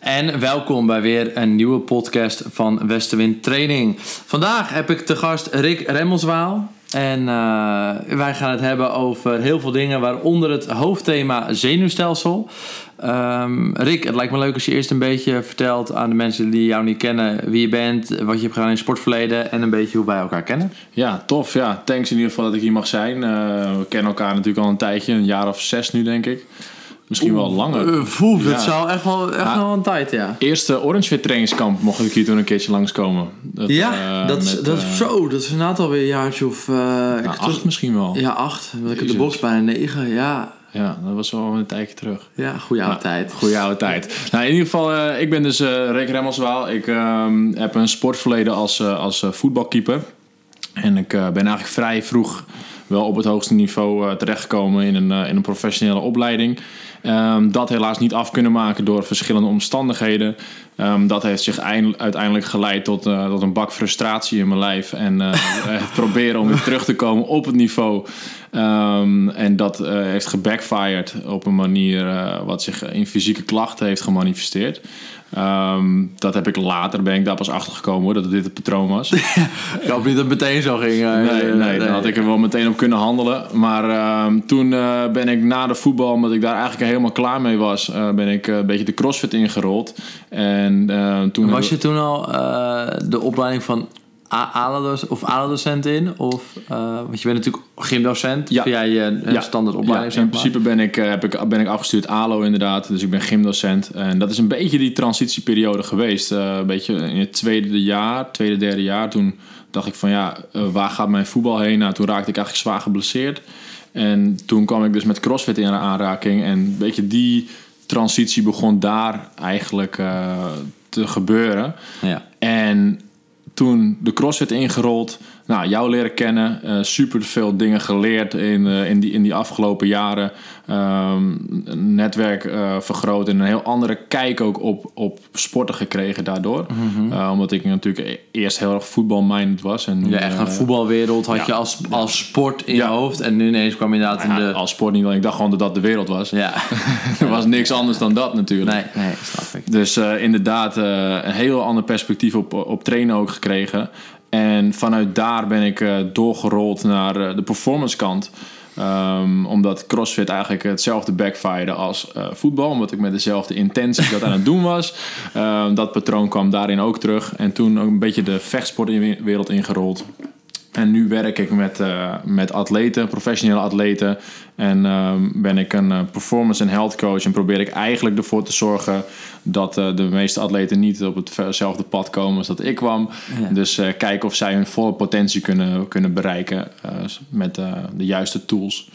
En welkom bij weer een nieuwe podcast van Westerwind Training. Vandaag heb ik te gast Rick Remmelswaal. En uh, wij gaan het hebben over heel veel dingen, waaronder het hoofdthema zenuwstelsel. Um, Rick, het lijkt me leuk als je eerst een beetje vertelt aan de mensen die jou niet kennen wie je bent, wat je hebt gedaan in sportverleden en een beetje hoe wij elkaar kennen. Ja, tof. Ja, thanks in ieder geval dat ik hier mag zijn. Uh, we kennen elkaar natuurlijk al een tijdje, een jaar of zes nu denk ik. Misschien wel langer. Uh, dat zou echt wel, echt wel een tijd, ja. Eerste Orange Fit trainingskamp mocht ik hier toen een keertje langskomen. Dat, ja, uh, dat, is, met, dat is zo. Dat is een aantal weer een jaartje of... Nou, acht misschien wel. Ja, acht. Want ik heb de box bijna negen, ja. Ja, dat was wel een tijdje terug. Ja, goede oude nou, tijd. Goede oude tijd. Nou, in ieder geval, uh, ik ben dus uh, Rick Remmelswaal. Ik uh, heb een sportverleden als, als voetbalkeeper. En ik ben eigenlijk vrij vroeg wel op het hoogste niveau terechtgekomen in een, in een professionele opleiding. Um, dat helaas niet af kunnen maken door verschillende omstandigheden. Um, dat heeft zich uiteindelijk geleid tot, uh, tot een bak frustratie in mijn lijf. En uh, het proberen om weer terug te komen op het niveau. Um, en dat uh, heeft gebackfired op een manier wat zich in fysieke klachten heeft gemanifesteerd. Um, dat heb ik later, ben ik daar pas achter gekomen hoor, dat dit het patroon was. ik hoop niet dat het meteen zo ging. Uh, nee, nee, nee, dan had ik er wel meteen op kunnen handelen. Maar um, toen uh, ben ik na de voetbal, omdat ik daar eigenlijk helemaal klaar mee was, ben ik een beetje de crossfit ingerold. En toen... Was je toen al de opleiding van ALA-docent of ALA-docent in? Of, uh, want je bent natuurlijk gymdocent ja. via je ja. standaard opleiding. Ja, in principe ben ik, heb ik, ben ik afgestuurd ALO inderdaad. Dus ik ben gymdocent. En dat is een beetje die transitieperiode geweest. Uh, een beetje in het tweede jaar, tweede, derde jaar. Toen dacht ik van ja, waar gaat mijn voetbal heen? Nou, toen raakte ik eigenlijk zwaar geblesseerd. En toen kwam ik dus met CrossFit in aanraking. En een beetje die transitie begon daar eigenlijk te gebeuren. Ja. En toen de CrossFit ingerold. Nou, jou leren kennen. Uh, super veel dingen geleerd in, uh, in, die, in die afgelopen jaren. Um, netwerk uh, vergroot en een heel andere kijk ook op, op sporten gekregen daardoor. Mm -hmm. omdat ik natuurlijk eerst heel erg voetbalminded was. En, ja, echt een voetbalwereld had ja, je als, als sport in ja. je hoofd. En nu ineens kwam je inderdaad in de... Als sport niet, want ik dacht gewoon dat dat de wereld was. Ja. er was niks anders dan dat natuurlijk. Nee, nee snap ik. Dus inderdaad een heel ander perspectief op, op trainen ook gekregen. En vanuit daar ben ik uh, doorgerold naar uh, de performance kant. Um, omdat CrossFit eigenlijk hetzelfde backfired als uh, voetbal. Omdat ik met dezelfde intentie dat aan het doen was. Um, dat patroon kwam daarin ook terug. En toen ook een beetje de vechtsportwereld ingerold. En nu werk ik met, uh, met atleten, professionele atleten. En uh, ben ik een uh, performance en health coach. En probeer ik eigenlijk ervoor te zorgen dat uh, de meeste atleten niet op hetzelfde pad komen als dat ik kwam. Ja. Dus kijken of zij hun volle potentie kunnen, kunnen bereiken met de juiste tools.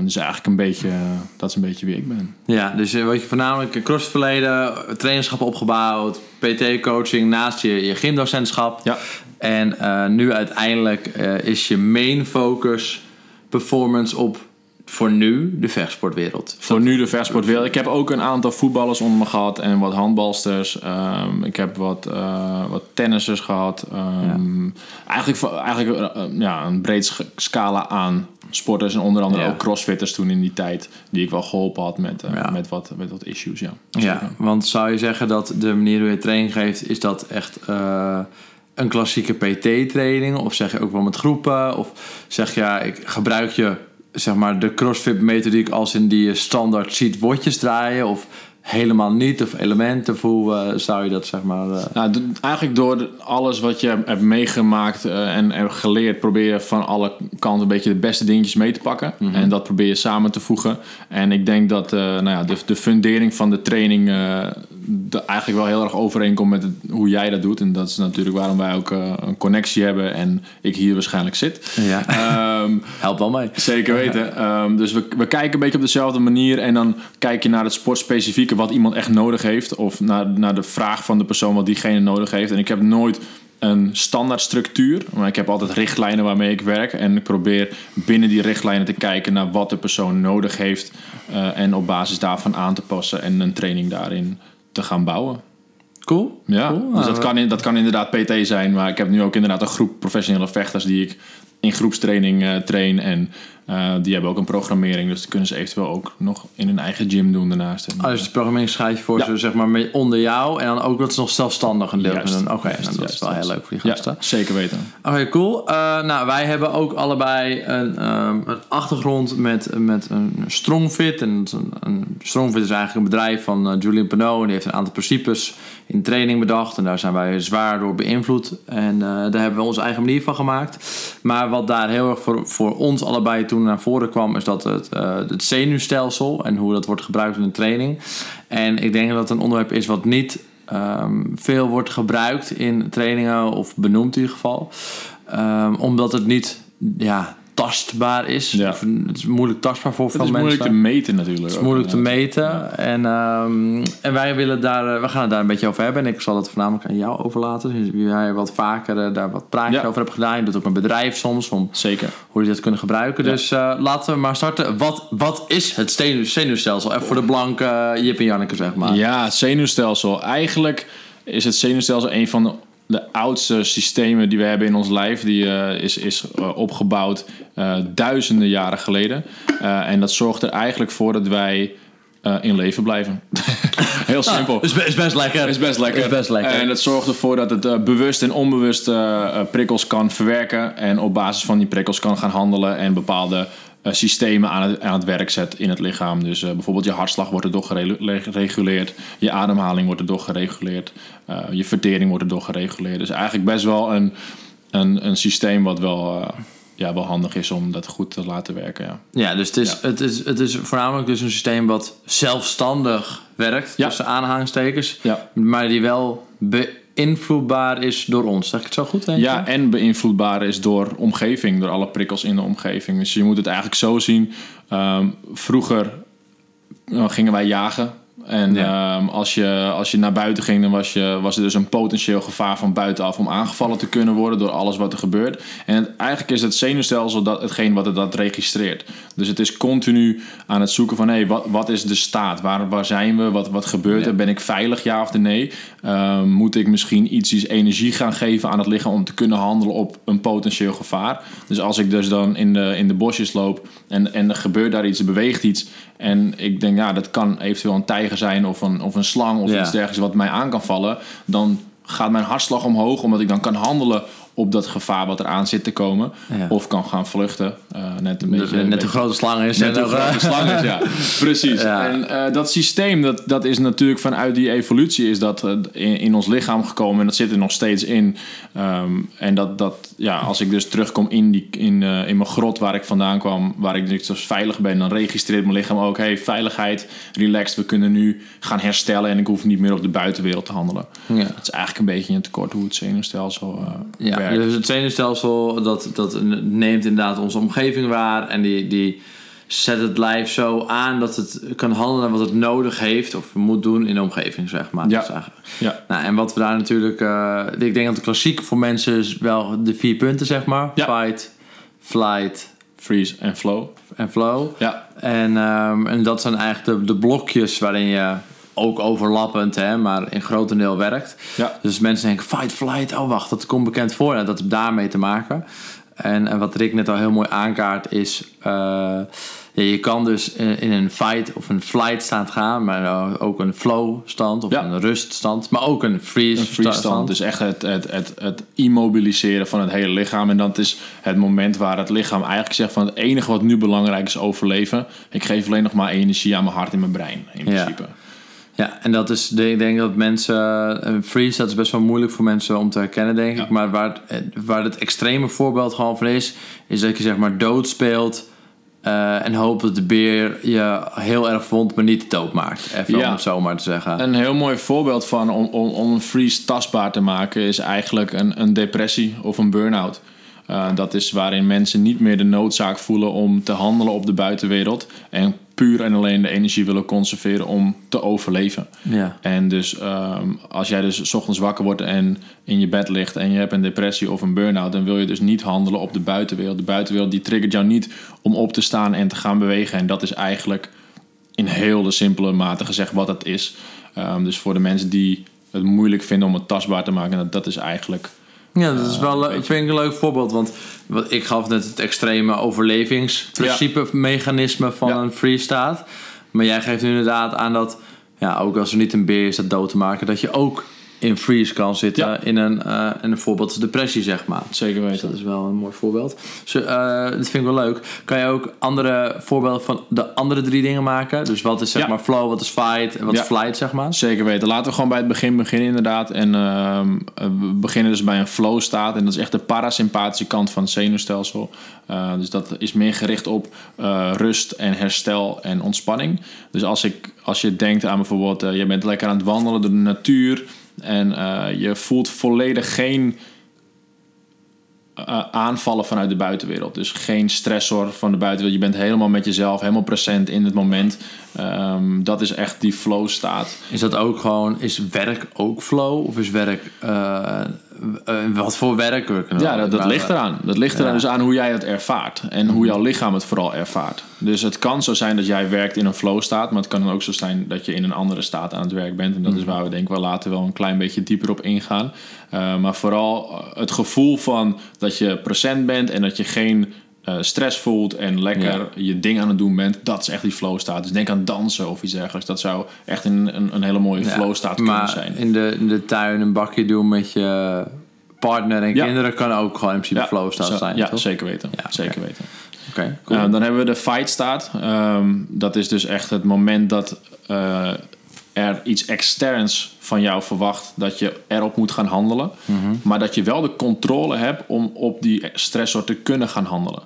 dus eigenlijk een beetje, dat is een beetje wie ik ben. Ja, dus wat je voornamelijk crossverleden, trainerschap opgebouwd, PT-coaching naast je, je gymdocentschap. Ja. En uh, nu uiteindelijk uh, is je main focus performance op voor nu de vechtsportwereld. Voor nu de vechtsportwereld. Ik heb ook een aantal voetballers onder me gehad en wat handbalsters. Um, ik heb wat, uh, wat tennissers gehad. Um, ja. Eigenlijk, eigenlijk ja, een breed scala aan sporters en onder andere ja. ook crossfitters toen in die tijd die ik wel geholpen had met, uh, ja. met, wat, met wat issues. Ja. ja, want zou je zeggen dat de manier hoe je training geeft, is dat echt uh, een klassieke PT-training? Of zeg je ook wel met groepen? Of zeg je, ja, ik gebruik je zeg maar de CrossFit-methodiek als in die standaard ziet woordjes draaien? Of helemaal niet? Of elementen? Of hoe uh, zou je dat zeg maar... Uh... Nou, eigenlijk door alles wat je hebt meegemaakt uh, en, en, geleerd... probeer je van alle kanten een beetje de beste dingetjes mee te pakken. Mm -hmm. En dat probeer je samen te voegen. En ik denk dat nou ja, de, de fundering van de training... De, eigenlijk wel heel erg overeenkomt met het, hoe jij dat doet. En dat is natuurlijk waarom wij ook een connectie hebben... en ik hier waarschijnlijk zit. Ja. Um, Helpt wel mee. Zeker weten. Um, dus we, we kijken een beetje op dezelfde manier... en dan kijk je naar het sportspecifieke wat iemand echt nodig heeft. Of naar, naar de vraag van de persoon wat diegene nodig heeft. En ik heb nooit een standaard structuur. Maar ik heb altijd richtlijnen waarmee ik werk. En ik probeer binnen die richtlijnen te kijken naar wat de persoon nodig heeft. Uh, en op basis daarvan aan te passen en een training daarin te gaan bouwen. Cool. Ja, cool. dus dat kan, dat kan inderdaad PT zijn. Maar ik heb nu ook inderdaad een groep professionele vechters die ik in groepstraining uh, train. En Eh, die hebben ook een programmering, dus dat kunnen ze eventueel ook nog in hun eigen gym doen daarnaast. Oh, dus de programmering schrijf je voor Ja. ze zeg maar mee- onder jou en dan ook dat ze nog zelfstandig een deel Juist. kunnen doen. Oké, nou, dat juist, is wel heel leuk voor die gasten. Ja, zeker weten. Oké, cool. Eh, nou, wij hebben ook allebei een, ehm, een achtergrond met, met een Strongfit. En een, een Strongfit is eigenlijk een bedrijf van eh, Julian. En die heeft een aantal principes in training bedacht. En daar zijn wij zwaar door beïnvloed. En daar hebben we onze eigen manier van gemaakt. Maar wat daar heel erg voor, voor ons allebei toen naar voren kwam... is dat het, eh, het zenuwstelsel en hoe dat wordt gebruikt in de training. En ik denk dat het een onderwerp is wat niet ehm, veel wordt gebruikt in trainingen... of benoemd in ieder geval. Ehm, omdat het niet ja, tastbaar is. Ja. Of, het is moeilijk tastbaar voor Het veel is mensen. moeilijk te meten natuurlijk. Het is moeilijk te meten. En, ehm, en wij willen daar, eh, we gaan het daar een beetje over hebben. En ik zal het voornamelijk aan jou overlaten. Dus jij wat vaker eh, daar wat praatjes Ja. over hebt gedaan. Je doet ook een bedrijf soms om Zeker. hoe je dat kunnen gebruiken. Dus eh, laten we maar starten. Wat, wat is het zenuw- zenuwstelsel? Even voor de blanke Jip en Janneke, zeg maar. Ja, het zenuwstelsel. Eigenlijk is het zenuwstelsel een van de, de oudste systemen die we hebben in ons lijf. Die eh, is, is eh, opgebouwd eh, duizenden jaren geleden. En dat zorgt er eigenlijk voor dat wij in leven blijven. Heel simpel. Is, be- is best lekker. is best lekker. Is best lekker. En dat zorgt ervoor dat het bewust en onbewust prikkels kan verwerken. En op basis van die prikkels kan gaan handelen en bepaalde systemen aan het, aan het werk zet in het lichaam. Dus eh, bijvoorbeeld je hartslag wordt erdoor gere- gereguleerd. Je ademhaling wordt erdoor gereguleerd. eh, je vertering wordt erdoor gereguleerd. Dus eigenlijk best wel een, een, een systeem wat wel, eh, ja, wel handig is om dat goed te laten werken. Ja. Ja, dus het is, Het, is, het is voornamelijk dus een systeem wat zelfstandig werkt, Ja. tussen aanhalingstekens, Ja. maar die wel beïnvloedbaar is door ons. Zeg ik het zo goed? denk? Ja, en beïnvloedbaar is door omgeving, door alle prikkels in de omgeving. Dus je moet het eigenlijk zo zien. Ehm, vroeger nou, gingen wij jagen. En Ja. ehm, als, je, als je naar buiten ging, dan was, je, was er dus een potentieel gevaar van buitenaf om aangevallen te kunnen worden door alles wat er gebeurt. En het- eigenlijk is het zenuwstelsel dat, hetgeen wat het dat registreert. Dus het is continu aan het zoeken van hé, wat, wat is de staat? Waar, waar zijn we? Wat, wat gebeurt er? Ben ik veilig, ja of nee? Ehm, moet ik misschien iets, iets energie gaan geven aan het lichaam om te kunnen handelen op een potentieel gevaar? Dus als ik dus dan in de, in de bosjes loop en, en er gebeurt daar iets, er beweegt iets. En ik denk, ja, dat kan eventueel een tijger zijn of een, of een slang of Ja. iets dergelijks wat mij aan kan vallen. Dan gaat mijn hartslag omhoog, omdat ik dan kan handelen op dat gevaar wat eraan zit te komen. Ja. Of kan gaan vluchten. eh, net een beetje. net een grote slang is. Net en een grote slang is, ja. Precies. Ja. En eh, dat systeem, dat, dat is natuurlijk vanuit die evolutie is dat eh, in, in ons lichaam gekomen. En dat zit er nog steeds in. Ehm, en dat, dat, ja, als ik dus terugkom in, die, in, eh, in mijn grot waar ik vandaan kwam, waar ik dus veilig ben, dan registreert mijn lichaam ook, hey, veiligheid, relaxed, we kunnen nu gaan herstellen en ik hoef niet meer op de buitenwereld te handelen. Ja. Het is eigenlijk een beetje een tekort hoe het zenuwstelsel eh Ja, werkt. dus het zenuwstelsel dat, dat neemt inderdaad onze omgeving waar en die, die zet het lijf zo aan dat het kan handelen wat het nodig heeft of moet doen in de omgeving, zeg maar. Ja. Dus Ja. Nou, en wat we daar natuurlijk, eh, ik denk dat de klassiek voor mensen is wel de vier punten, zeg maar: Ja. fight, flight Freeze en flow. en flow. Ja, En, ehm, en dat zijn eigenlijk de, de blokjes waarin je ook overlappend, hè, maar in grotendeel werkt. ja. Dus mensen denken, fight, flight, oh wacht, dat komt bekend voor. En dat heeft daarmee te maken. En, en wat Rick net al heel mooi aankaart is... eh, ja, je kan dus in, in een fight of een flight stand gaan... maar eh, ook een flow stand of Ja. een ruststand... maar ook een freeze, Een freeze stand, dus echt het, het, het, het immobiliseren van het hele lichaam. En dat is het moment waar het lichaam eigenlijk zegt van het enige wat nu belangrijk is overleven. Ik geef alleen nog maar energie aan mijn hart en mijn brein, in principe. Ja, en dat is, ik denk dat mensen, een freeze, dat is best wel moeilijk voor mensen om te herkennen, denk ik. Ja. Maar waar het, waar het extreme voorbeeld gewoon van is, is dat je zeg maar dood speelt eh, en hoopt dat de beer je heel erg vond, maar niet dood maakt. Even Ja. om het zo maar te zeggen. Een heel mooi voorbeeld van om, om, om een freeze tastbaar te maken is eigenlijk een, een depressie of een burn-out. Eh, dat is waarin mensen niet meer de noodzaak voelen om te handelen op de buitenwereld. En puur en alleen de energie willen conserveren om te overleven. ja. En dus ehm, als jij dus 's ochtends wakker wordt en in je bed ligt en je hebt een depressie of een burn-out, dan wil je dus niet handelen op de buitenwereld. De buitenwereld die triggert jou niet om op te staan en te gaan bewegen. En dat is eigenlijk in heel de simpele mate gezegd wat het is. Ehm, dus voor de mensen die het moeilijk vinden om het tastbaar te maken, dat, dat is eigenlijk Ja, dat is wel, le- vind ik een leuk voorbeeld. Want wat, ik gaf net het extreme overlevingsprincipe, mechanisme van een freestaat. Maar jij geeft nu inderdaad aan dat, ja, ook als er niet een beer is dat dood te maken, dat je ook in freeze kan zitten Ja. in, een, eh, in een voorbeeld depressie, zeg maar. Zeker Dus weten. dat is wel een mooi voorbeeld. Dus, eh, dat vind ik wel leuk. Kan je ook andere voorbeelden van de andere drie dingen maken? Dus wat is zeg Ja. maar flow, wat is fight en wat Ja. is flight, zeg maar? Zeker weten. Laten we gewoon bij het begin beginnen inderdaad. En ehm, we beginnen dus bij een flow staat. En dat is echt de parasympathische kant van het zenuwstelsel. Eh, dus dat is meer gericht op rust en herstel en ontspanning. Dus als, ik, als je denkt aan bijvoorbeeld... je bent lekker aan het wandelen door de natuur... en eh, je voelt volledig geen eh, aanvallen vanuit de buitenwereld. Dus geen stressor van de buitenwereld. Je bent helemaal met jezelf, helemaal present in het moment. Ehm, dat is echt die flow staat. Is dat ook gewoon, is werk ook flow? Of is werk, eh, eh, wat voor werk? We kunnen Ja, dat, ligt eraan. Dat ligt eraan Ja. dus aan hoe jij het ervaart. En hoe jouw lichaam het vooral ervaart. Dus het kan zo zijn dat jij werkt in een flow staat. Maar het kan dan ook zo zijn dat je in een andere staat aan het werk bent. En dat is waar we denk ik wel later wel een klein beetje dieper op ingaan. Eh, maar vooral het gevoel van dat je present bent. En dat je geen eh, stress voelt. En lekker Ja. je ding aan het doen bent. Dat is echt die flow staat. Dus denk aan dansen of iets dergelijks. Dat zou echt een, een, een hele mooie Ja, flow staat kunnen zijn. in de, in de tuin een bakje doen met je partner en Ja. kinderen kan ook gewoon in principe flow staat zijn, Ja, toch? zeker weten. Zeker weten. Oké, cool. Uh, dan hebben we de fight staat. Ehm, dat is dus echt het moment dat eh, er iets externs van jou verwacht dat je erop moet gaan handelen. Maar dat je wel de controle hebt om op die stressor te kunnen gaan handelen.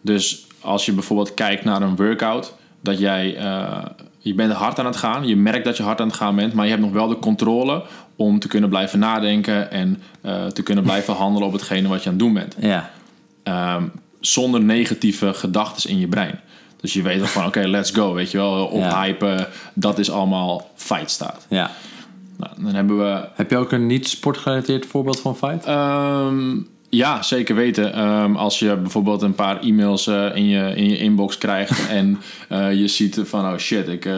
Dus als je bijvoorbeeld kijkt naar een workout, dat jij eh, je bent hard aan het gaan, je merkt dat je hard aan het gaan bent, maar je hebt nog wel de controle om te kunnen blijven nadenken en eh, te kunnen blijven handelen op hetgene wat je aan het doen bent ja. ehm, zonder negatieve gedachten in je brein. Dus je weet wel van, oké, let's go, weet je wel, ophypen, dat is allemaal fight staat. ja. Nou, dan hebben we, Heb je ook een niet sportgerelateerd voorbeeld van fight? ehm, ja, zeker weten. Ehm, als je bijvoorbeeld een paar e-mails eh, in, je, in je inbox krijgt en eh, je ziet van, oh shit, ik, eh,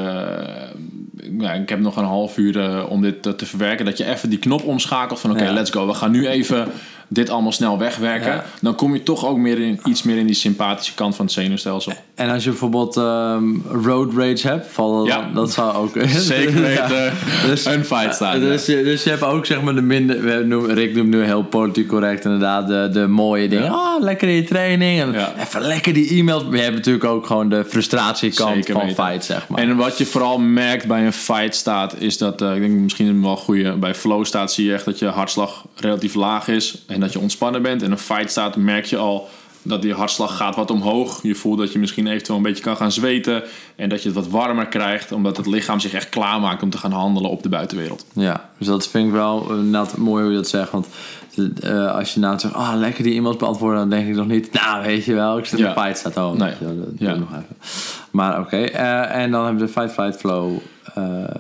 ja, ik heb nog een half uur om dit te, te verwerken. Dat je even die knop omschakelt van, oké, Ja. let's go, we gaan nu even dit allemaal snel wegwerken. Ja. Dan kom je toch ook meer in, iets meer in die sympathische kant van het zenuwstelsel. En als je bijvoorbeeld ehm, road rage hebt, valt Ja. dat zou ook... Zeker weten, Ja. Dus- een fight staan. Dus je, dus je hebt ook zeg maar de minder... We noemen, Rick noemt nu heel politiek correct inderdaad de, de mooie dingen. Ah, lekker in je training. En. Even lekker die e-mails. Maar je hebt natuurlijk ook gewoon de frustratiekant Zeker van weten. fight, zeg maar. En wat je vooral merkt bij een fight staat, is dat, eh, ik denk misschien wel goede, bij flow staat zie je echt dat je hartslag relatief laag is en dat je ontspannen bent. En een fight staat merk je al dat die hartslag gaat wat omhoog. Je voelt dat je misschien eventueel een beetje kan gaan zweten en dat je het wat warmer krijgt, omdat het lichaam zich echt klaarmaakt om te gaan handelen op de buitenwereld. Ja, dus dat vind ik wel eh, net mooi hoe je dat zegt. Want eh, als je nou zegt, ah, lekker die e-mails beantwoorden, dan denk ik nog niet, nou, weet je wel, ik zit in Ja. de fight staat al. Nee. dat Ja. nog even. Maar oké, eh, en dan hebben we de fight, flight, flow,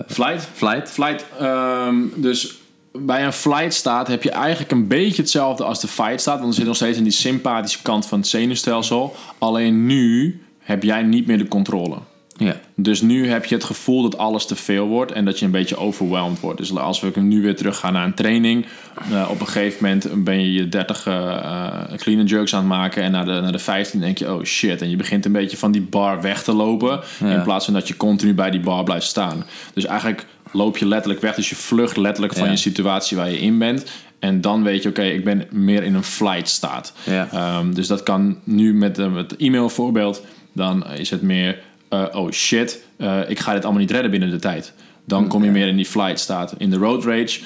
Flight? flight. Flight, ehm, dus bij een flight staat heb je eigenlijk een beetje hetzelfde als de fight staat. Want er zit nog steeds in die sympathische kant van het zenuwstelsel. Alleen nu heb jij niet meer de controle. Ja. Dus nu heb je het gevoel dat alles te veel wordt en dat je een beetje overwhelmed wordt. Dus als we nu weer terug gaan naar een training, eh, op een gegeven moment ben je je 30 eh eh, clean and jerks aan het maken en naar de, naar de 15 denk je, oh shit. En je begint een beetje van die bar weg te lopen Ja. in plaats van dat je continu bij die bar blijft staan. Dus eigenlijk loop je letterlijk weg, dus je vlucht letterlijk van Ja. je situatie waar je in bent. En dan weet je, oké, ik ben meer in een flight staat. Ja. Ehm, dus dat kan nu met eh, het e-mail voorbeeld. Dan is het meer, eh, oh shit, eh, ik ga dit allemaal niet redden binnen de tijd. Dan kom je meer in die flight staat. In de road rage,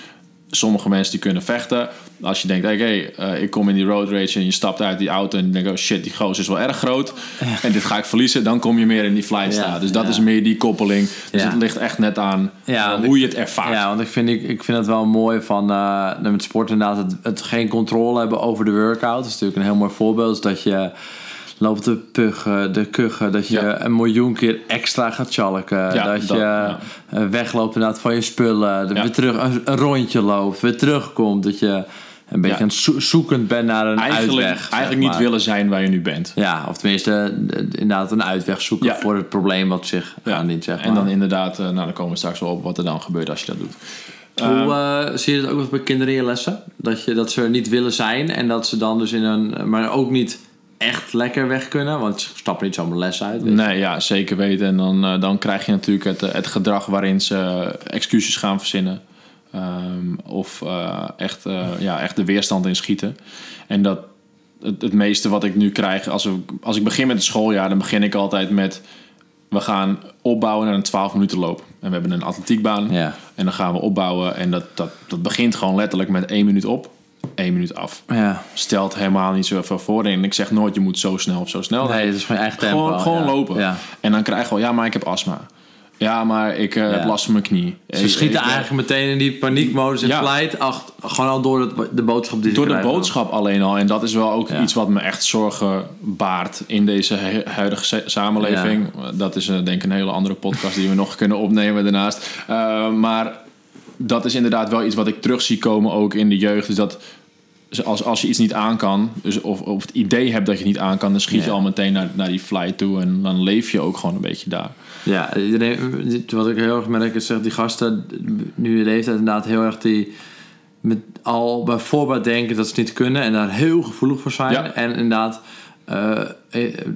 sommige mensen die kunnen vechten. Als je denkt, oké, eh, ik kom in die road rage en je stapt uit die auto en je denkt, oh shit, die gozer is wel erg groot. En dit ga ik verliezen. Dan kom je meer in die flight Ja, staat. Dus dat ja. is meer die koppeling. Dus Ja. het ligt echt net aan hoe je het ervaart. Ja, want ik vind, ik, ik vind het wel mooi van eh, met sport inderdaad het, het geen controle hebben over de workout. Dat is natuurlijk een heel mooi voorbeeld. Dus dat je loopt te puggen, de kuchen, dat je Ja. een miljoen keer extra gaat chalken. Ja, dat, dat, je ja. eh, wegloopt inderdaad van je spullen, dat weer terug een, een rondje loopt, weer terugkomt. Dat je een beetje aan zo- zoekend bent naar een Eigenlijk, uitweg. eigenlijk niet willen zijn waar je nu bent. Ja, of tenminste eh, inderdaad een uitweg zoeken voor het probleem wat zich aandient. Zeg maar. En dan inderdaad, eh, nou dan komen we straks wel op wat er dan gebeurt als je dat doet. Hoe eh, zie je dat ook bij kinderen in je lessen? Dat, je, dat ze er niet willen zijn en dat ze dan dus in een. maar ook niet echt lekker weg kunnen, want ze stappen niet zomaar les uit. Nee, ja, zeker weten. En dan, eh, dan krijg je natuurlijk het, eh, het gedrag waarin ze excuses gaan verzinnen. Ehm, of eh, echt, eh, ja, echt de weerstand in schieten. En dat het, het meeste wat ik nu krijg, als, we, als ik begin met het schooljaar, dan begin ik altijd met... We gaan opbouwen naar een 12 minuten loop. En we hebben een atletiekbaan. Ja. En dan gaan we opbouwen. En dat, dat, dat begint gewoon letterlijk met één minuut op, één minuut af. Ja. Stelt helemaal niet zoveel voor. En ik zeg nooit, je moet zo snel of zo snel. Nee, het is mijn eigen tempo. Gewoon, gewoon ja. lopen. Ja. En dan krijg je wel, ja, maar ik heb astma. Ja, maar ik eh, heb last van mijn knie. Ze Ik- schieten ik- eigenlijk meteen in die paniekmodus en Ja. flight. Ach, gewoon al door het, de boodschap die Door de boodschap alleen al. En dat is wel ook iets wat me echt zorgen baart in deze huidige sa- samenleving. Dat is eh, denk ik een hele andere podcast die we nog kunnen opnemen daarnaast. Eh, maar dat is inderdaad wel iets wat ik terug zie komen ook in de jeugd. Dus dat als, als je iets niet aan kan, dus of, of het idee hebt dat je het niet aan kan, dan schiet je Ja. al meteen naar, naar die flight toe. En dan leef je ook gewoon een beetje daar. Ja, wat ik heel erg merk is dat die gasten nu de leeftijd inderdaad heel erg die met al bij voorbaat denken dat ze het niet kunnen en daar heel gevoelig voor zijn. Ja. En inderdaad, eh,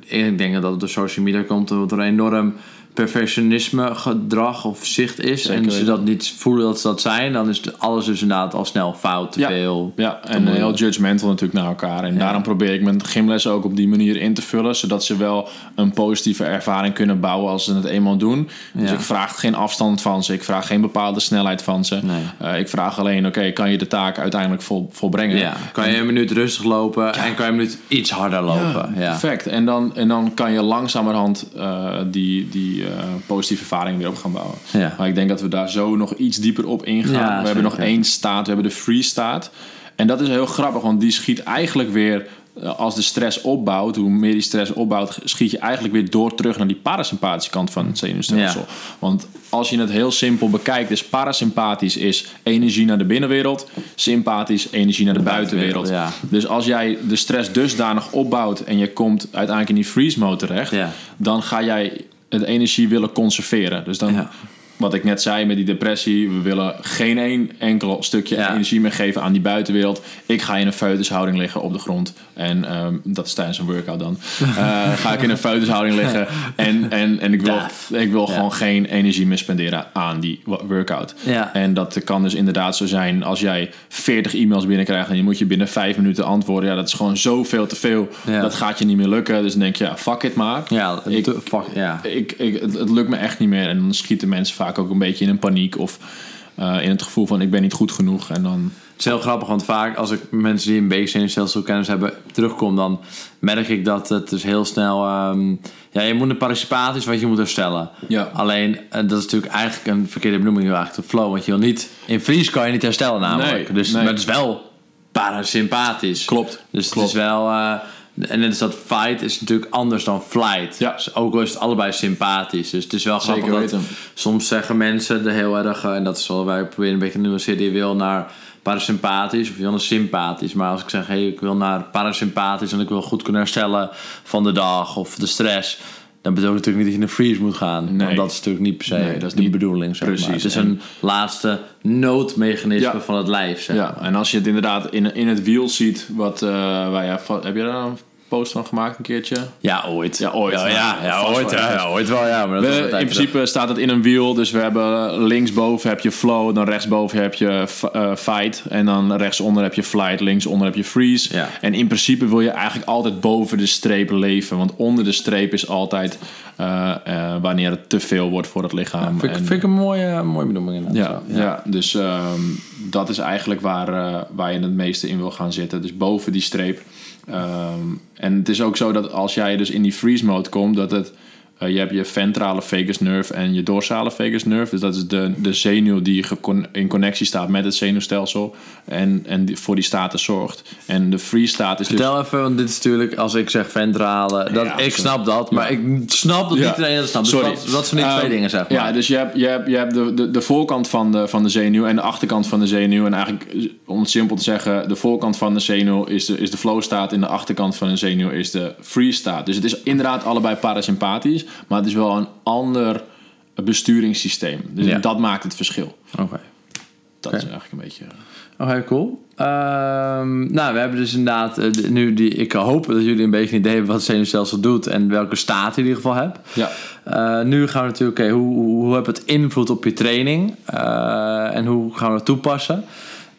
ik denk dat het door social media komt, dat er enorm perfectionisme gedrag of zicht is. Zeker en ze dat niet voelen dat ze dat zijn, dan is alles dus inderdaad al snel fout, te Ja. veel. Ja, en moeilijk. heel judgmental natuurlijk naar elkaar. En daarom probeer ik mijn gymlessen ook op die manier in te vullen. Zodat ze wel een positieve ervaring kunnen bouwen als ze het eenmaal doen. Dus Ja. ik vraag geen afstand van ze. Ik vraag geen bepaalde snelheid van ze. Nee. Eh, ik vraag alleen, oké, kan je de taak uiteindelijk vol, volbrengen? Ja, kan je een minuut rustig lopen en kan je een minuut iets harder lopen. Ja, Perfect. En dan, en dan kan je langzamerhand eh, die, die eh, positieve ervaring weer op gaan bouwen. Ja. Maar ik denk dat we daar zo nog iets dieper op ingaan. Ja, we hebben nog één staat, we hebben de free staat. En dat is heel grappig, want die schiet eigenlijk weer... eh, Als de stress opbouwt, hoe meer die stress opbouwt, schiet je eigenlijk weer door terug naar die parasympathische kant van het zenuwstelsel. Ja. Want als je het heel simpel bekijkt, is parasympathisch is energie naar de binnenwereld, sympathisch energie naar de buitenwereld. ja. Dus als jij de stress dusdanig opbouwt en je komt uiteindelijk in die freeze mode terecht, Ja. dan ga jij de energie willen conserveren. Dus dan. Wat ik net zei met die depressie, we willen geen één enkel stukje Ja. energie meer geven aan die buitenwereld. Ik ga in een foetushouding liggen op de grond. En ehm, dat is tijdens een workout dan. Eh, ga ik in een foetushouding liggen en, en, en ik wil, ik wil Ja. gewoon geen energie meer spenderen aan die wo- workout. Ja. En dat kan dus inderdaad zo zijn als jij 40 e-mails binnenkrijgt en je moet je binnen 5 minuten antwoorden. Ja, dat is gewoon zoveel te veel. Dat gaat je niet meer lukken. Dus dan denk je, ja, fuck it maar. ja, Ik- fuck, ja. Ik, ik, het, het lukt me echt niet meer. En dan schieten mensen vaak ook een beetje in een paniek of eh, in het gevoel van ik ben niet goed genoeg. En dan, Het is heel grappig, want vaak als ik mensen die een beetje zenuwstelselkennis hebben terugkom, dan merk ik dat het dus heel snel. ehm, ja, je moet een parasympathisch wat je moet herstellen. Ja. Alleen, eh, dat is natuurlijk eigenlijk een verkeerde benoeming, eigenlijk de flow. Want je wil niet. In vries kan je niet herstellen, namelijk. Nee, dus, nee. Maar het is wel parasympathisch. Klopt, Dus het is wel. eh, en net is dat fight is natuurlijk anders dan flight. Ja. Dus ook al is het allebei sympathisch. Dus het is wel grappig Zeker dat weten. soms zeggen mensen er heel erg, eh, en dat is wel wij proberen een beetje te nuanceren, je wil naar parasympathisch of je wil naar sympathisch. Maar als ik zeg, hey, ik wil naar parasympathisch en ik wil goed kunnen herstellen van de dag of de stress, dan bedoel ik natuurlijk niet dat je in een freeze moet gaan. Nee. Want dat is natuurlijk niet per se Nee, dat is de bedoeling. Zeg Precies. Maar. Het is En- een laatste noodmechanisme Ja. van het lijf. Zeg. ja, en als je het inderdaad in, in het wiel ziet, wat eh, wij, ja, heb je daar een post van gemaakt een keertje? Ja, ooit. Ja, ooit. Ja, ja, ja, ooit, ja, ooit wel, ja. Maar dat We- in principe staat het in een wiel. Dus we hebben linksboven heb je flow, dan rechtsboven heb je eh, fight. En dan rechtsonder heb je flight, linksonder heb je freeze. Ja. En in principe wil je eigenlijk altijd boven de streep leven. Want onder de streep is altijd eh, eh, wanneer het te veel wordt voor het lichaam. Vind, ik- En- vind ik een mooie, mooie benoeming inderdaad. ja, ja. dus ehm, dat is eigenlijk waar, waar je het meeste in wil gaan zitten. Dus boven die streep. Ehm, en het is ook zo dat als jij dus in die freeze mode komt, dat het. Eh, je hebt je ventrale vagus nerve en je dorsale vagus nerve. Dus dat is de, de zenuw die in connectie staat met het zenuwstelsel. En, en die, voor die staten zorgt. En de freeze staat is dus... Vertel even, want dit is natuurlijk, als ik zeg ventrale, dat, Ja, ik sorry. snap dat, maar ik snap dat Ja. niet iedereen dat snapt. Dus Sorry. wat, wat zijn die Ehm, twee dingen, zeg maar? Ja, dus je hebt, je hebt, je hebt de, de, de voorkant van de, van de zenuw en de achterkant van de zenuw. En eigenlijk, om het simpel te zeggen, de voorkant van de zenuw is de, is de flow staat en de achterkant van de zenuw is de freeze staat. Dus het is inderdaad allebei parasympathisch, maar het is wel een ander besturingssysteem. Dus Ja. dat maakt het verschil. Oké. Dat is eigenlijk een beetje... Oké, cool. Ehm, nou, we hebben dus inderdaad eh, nu die. Ik hoop dat jullie een beetje een idee hebben wat het zenuwstelsel doet en welke staat je in ieder geval hebt. Ja, Eh, nu gaan we natuurlijk, oké, hoe, hoe, het invloed op je training Eh, en hoe gaan we het toepassen?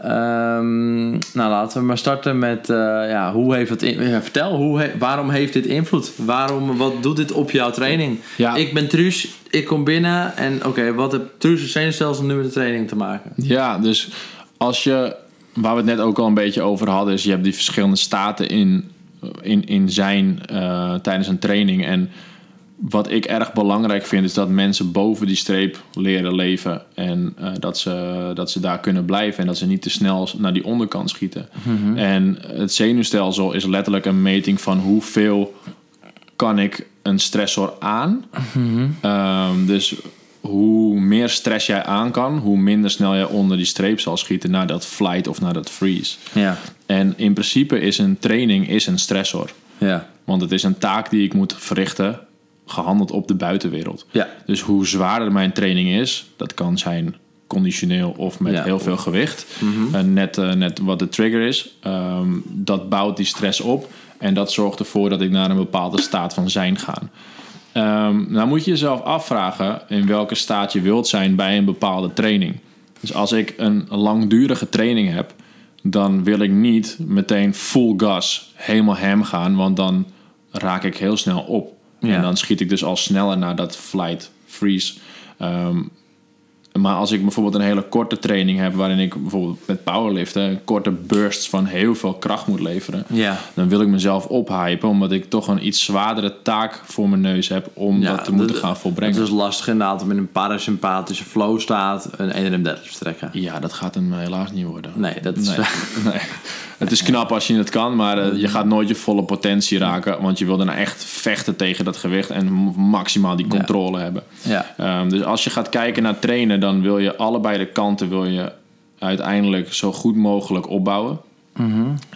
Ehm, nou, laten we maar starten met, eh, ja, hoe heeft het in- ja, vertel, hoe he- waarom heeft dit invloed? Waarom, wat doet dit op jouw training? Ja. Ik ben Truus, ik kom binnen en oké, wat heeft Truus' zenuwstelsel nu met de training te maken? Ja, dus als je, waar we het net ook al een beetje over hadden, is je hebt die verschillende staten in, in, in zijn eh, tijdens een training. En wat ik erg belangrijk vind, is dat mensen boven die streep leren leven. En eh, dat, ze, dat ze daar kunnen blijven en dat ze niet te snel naar die onderkant schieten. En het zenuwstelsel is letterlijk een meting van hoeveel kan ik een stressor aan. Ehm, dus hoe meer stress jij aan kan, hoe minder snel jij onder die streep zal schieten naar dat flight of naar dat freeze. Ja, En in principe is een training is een stressor. ja, Want het is een taak die ik moet verrichten, gehandeld op de buitenwereld. ja. Dus hoe zwaarder mijn training is, dat kan zijn conditioneel of met Ja. heel veel gewicht. En net, eh, net wat de trigger is, ehm, dat bouwt die stress op. En dat zorgt ervoor dat ik naar een bepaalde staat van zijn ga. Ehm, nou moet je jezelf afvragen in welke staat je wilt zijn bij een bepaalde training. Dus als ik een langdurige training heb, dan wil ik niet meteen full gas helemaal hem gaan, want dan raak ik heel snel op. Ja. En dan schiet ik dus al sneller naar dat flight freeze. Ehm, maar als ik bijvoorbeeld een hele korte training heb, waarin ik bijvoorbeeld met powerliften korte bursts van heel veel kracht moet leveren, Ja. dan wil ik mezelf ophypen, omdat ik toch een iets zwaardere taak voor mijn neus heb om Ja, dat te moeten dat- gaan volbrengen. Het is lastig inderdaad om in een parasympathische flow staat een 1 deadlift te trekken. Ja, dat gaat hem helaas niet worden. Nee, dat is... Nee, nee. Het is knap als je het kan, maar eh, je gaat nooit je volle potentie raken. Want je wil daarna echt vechten tegen dat gewicht en maximaal die controle hebben. Ja. Ehm, dus als je gaat kijken naar trainen, dan wil je allebei de kanten wil je uiteindelijk zo goed mogelijk opbouwen.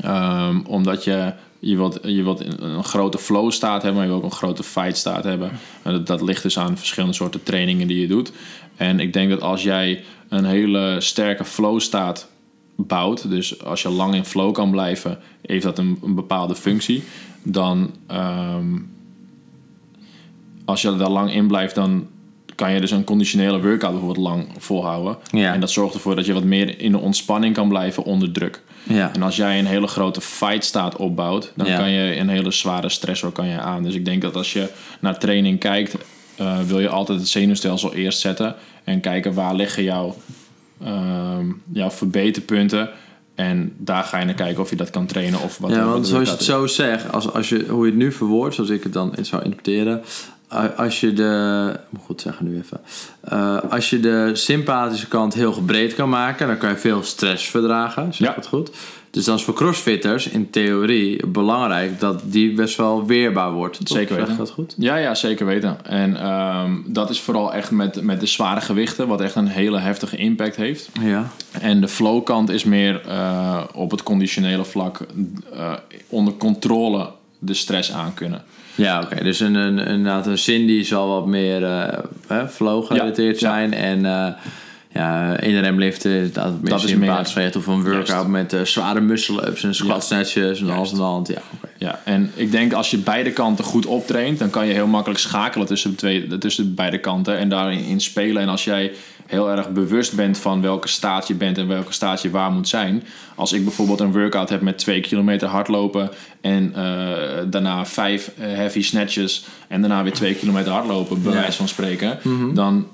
Ehm, omdat je, je, wilt, je wilt een, een grote flow staat hebben, maar je wilt ook een grote fight staat hebben. En dat, dat ligt dus aan verschillende soorten trainingen die je doet. En ik denk dat als jij een hele sterke flow staat bouwt, dus als je lang in flow kan blijven, heeft dat een, een bepaalde functie. Dan ehm, als je daar lang in blijft, dan kan je dus een conditionele workout bijvoorbeeld lang volhouden. Ja. En dat zorgt ervoor dat je wat meer in de ontspanning kan blijven onder druk. Ja. En als jij een hele grote fight staat opbouwt, dan Ja. kan je een hele zware stressor kan je aan. Dus ik denk dat als je naar training kijkt, eh, wil je altijd het zenuwstelsel eerst zetten en kijken waar liggen jouw, ehm, jouw verbeterpunten. En daar ga je naar kijken of je dat kan trainen of wat Ja, want zoals je het zo zegt, als, als je, hoe je het nu verwoordt, zoals ik het dan zou interpreteren. Als je de, moet goed zeggen nu even. Eh, als je de sympathische kant heel breed kan maken, dan kan je veel stress verdragen. Zeg Ja. goed? Dus dan is voor crossfitters in theorie belangrijk dat die best wel weerbaar wordt. toch? Zeker Zeg weten. dat goed? Ja, ja, zeker weten. En ehm, dat is vooral echt met, met de zware gewichten, wat echt een hele heftige impact heeft. Ja. En de flow-kant is meer eh, op het conditionele vlak eh, onder controle de stress aankunnen. Ja, oké. Dus een, een, inderdaad een Cindy zal wat meer eh, hè, flow gerelateerd Ja, ja. zijn. En ja, in remliften dat het meer Dat is sympathisch meer-. Of een workout Juist. met eh, zware muscle-ups en squat snatches en alles aan de hand. Ja. Ja, en ik denk als je beide kanten goed optraint, dan kan je heel makkelijk schakelen tussen, de twee, tussen beide kanten en daarin in spelen. En als jij heel erg bewust bent van welke staat je bent en welke staat je waar moet zijn. Als ik bijvoorbeeld een workout heb met 2 kilometer hardlopen en eh, daarna vijf eh, heavy snatches en daarna weer 2 kilometer hardlopen, bij Ja. wijze van spreken, dan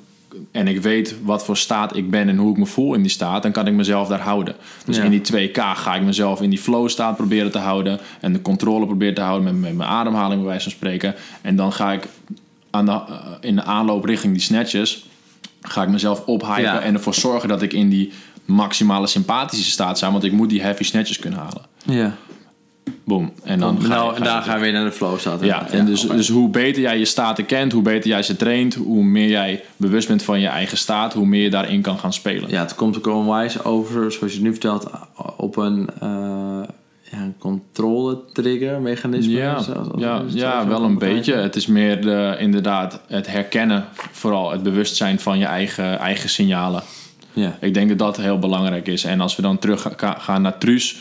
en ik weet wat voor staat ik ben en hoe ik me voel in die staat, dan kan ik mezelf daar houden. Dus Ja. in die 2K ga ik mezelf in die flow staat proberen te houden en de controle proberen te houden met, met mijn ademhaling, bij wijze van spreken. En dan ga ik aan de, eh, in de aanloop richting die snatches, ga ik mezelf ophypen Ja. en ervoor zorgen dat ik in die maximale sympathische staat sta, want ik moet die heavy snatches kunnen halen. Ja. Boom. En dan ga je- nou, ga daar gaan we weer naar de flow staat. ja, en dus, dus hoe beter jij je staten kent, hoe beter jij ze traint, hoe meer jij bewust bent van je eigen staat, hoe meer je daarin kan gaan spelen. Ja, het komt ook onwijs over, zoals je nu vertelt, op een, eh ja, een controle-trigger mechanisme. Ja, ja, ja wel een beetje. Het is meer de, inderdaad het herkennen, vooral het bewustzijn van je eigen, eigen signalen. Ja. Ik denk dat dat heel belangrijk is. En als we dan terug ga- gaan naar Truus,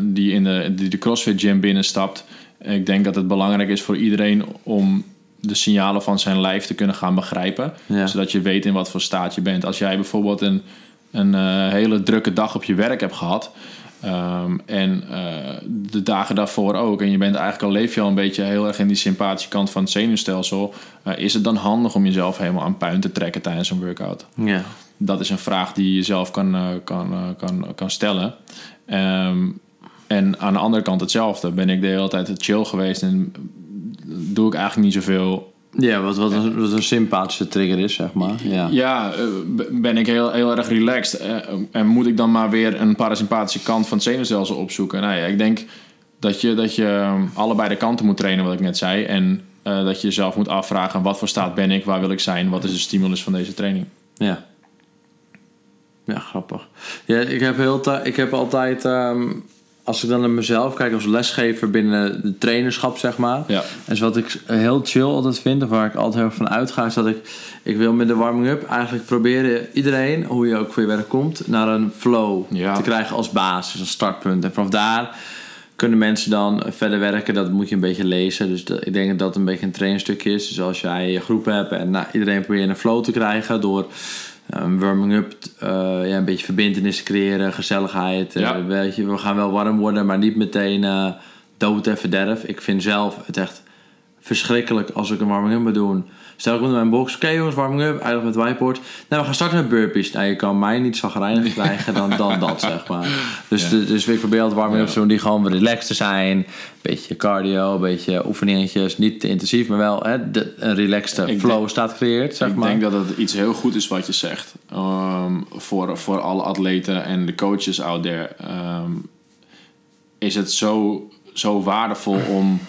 die in de, die de CrossFit gym binnenstapt. Ik denk dat het belangrijk is voor iedereen om de signalen van zijn lijf te kunnen gaan begrijpen. Ja. Zodat je weet in wat voor staat je bent. Als jij bijvoorbeeld een, een eh, hele drukke dag op je werk hebt gehad. ehm, en eh, de dagen daarvoor ook. En je bent eigenlijk al leef je al een beetje heel erg in die sympathische kant van het zenuwstelsel. eh, is het dan handig om jezelf helemaal aan puin te trekken tijdens een workout? Ja. Dat is een vraag die je zelf kan, eh, kan, eh, kan, kan stellen. Ehm, en aan de andere kant hetzelfde. Ben ik de hele tijd chill geweest en doe ik eigenlijk niet zoveel. Ja, wat, wat, een, wat een sympathische trigger is, zeg maar. Ja. Ja, eh, ben ik heel, heel erg relaxed. eh, en moet ik dan maar weer een parasympathische kant van het zenuwstelsel opzoeken? Nou ja, ik denk dat je, dat je ehm, allebei de kanten moet trainen, wat ik net zei. En eh, dat je jezelf moet afvragen, wat voor staat ben ik? Waar wil ik zijn? Wat is de stimulus van deze training? Ja. Ja, grappig. Ja, ik heb, heel ik heb altijd, ehm, als ik dan naar mezelf kijk als lesgever binnen de trainerschap, zeg maar. Ja. En zo wat ik heel chill altijd vind, of waar ik altijd heel erg van uitga, is dat ik, ik wil met de warming-up eigenlijk proberen iedereen, hoe je ook voor je werk komt, naar een flow Ja. te krijgen als basis, als startpunt. En vanaf daar kunnen mensen dan verder werken. Dat moet je een beetje lezen. Dus dat- ik denk dat dat een beetje een trainingsstukje is. Dus als jij je groep hebt en nou, iedereen probeer je een flow te krijgen door een warming-up, eh, ja, een beetje verbindenis creëren, gezelligheid. eh, Ja. weet je, we gaan wel warm worden, maar niet meteen eh, dood en verderf. Ik vind zelf het echt verschrikkelijk als ik een warming-up moet doen. Stel ik in mijn box, oké jongens, warming-up, eindig met whiteboard. Nou, we gaan starten met burpees. Nou, je kan mij niet zagrijnig krijgen dan, dan dat, zeg maar. Dus, Ja. dus ik probeer altijd warming-ups te doen die gewoon relaxed te zijn. Beetje cardio, een beetje oefeningetjes. Niet te intensief, maar wel hè, de, een relaxed Ik flow denk- staat gecreëerd, zeg ik maar. denk dat het iets heel goed is wat je zegt. Ehm, voor, voor alle atleten en de coaches out there. ehm, is het zo, zo waardevol om,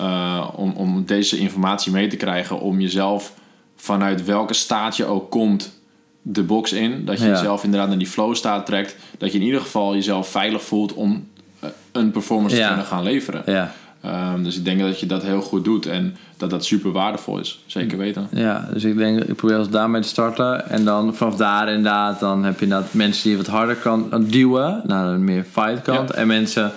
eh, om, om deze informatie mee te krijgen. Om jezelf vanuit welke staat je ook komt de box in. Dat je Ja. jezelf inderdaad naar die flow staat trekt. Dat je in ieder geval jezelf veilig voelt om eh, een performance Ja. te kunnen gaan leveren. Ja. Ehm, dus ik denk dat je dat heel goed doet. En dat dat super waardevol is. Zeker weten. Ja, dus ik denk, ik probeer als daarmee te starten. En dan vanaf daar inderdaad, dan heb je inderdaad mensen die je wat harder kan duwen. Naar een meer fight kant. En mensen,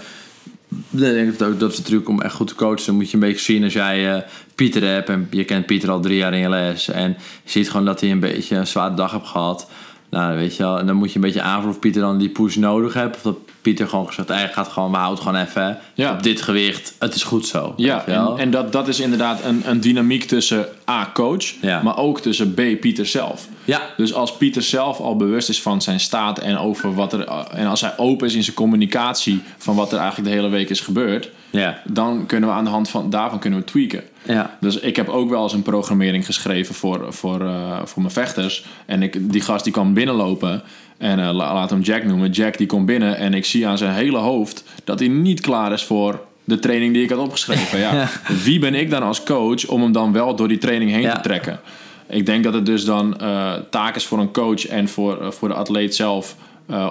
ik denk dat ook, dat is truc om echt goed te coachen. Dan moet je een beetje zien als jij eh, Pieter hebt. En je kent Pieter al drie jaar in je les. En je ziet gewoon dat hij een beetje een zware dag heeft gehad. Nou, weet je. En dan moet je een beetje aanvoelen of Pieter dan die push nodig heeft. Of dat Pieter gewoon gezegd, hij gaat gewoon, we houden gewoon even. Ja. Op dit gewicht, het is goed zo. Ja, en, en dat, dat is inderdaad een, een dynamiek tussen A, coach, Ja. maar ook tussen B, Pieter zelf. ja, Dus als Pieter zelf al bewust is van zijn staat en over wat er. En als hij open is in zijn communicatie van wat er eigenlijk de hele week is gebeurd, ja, dan kunnen we aan de hand van daarvan kunnen we tweaken. ja. Dus ik heb ook wel eens een programmering geschreven voor, voor, eh, voor mijn vechters. En ik, die gast die kwam binnenlopen. En eh, la- laat hem Jack noemen. Jack die komt binnen en ik zie aan zijn hele hoofd dat hij niet klaar is voor de training die ik had opgeschreven. Ja. Ja. Wie ben ik dan als coach om hem dan wel door die training heen Ja. te trekken? Ik denk dat het dus dan eh, taak is voor een coach en voor, eh, voor de atleet zelf.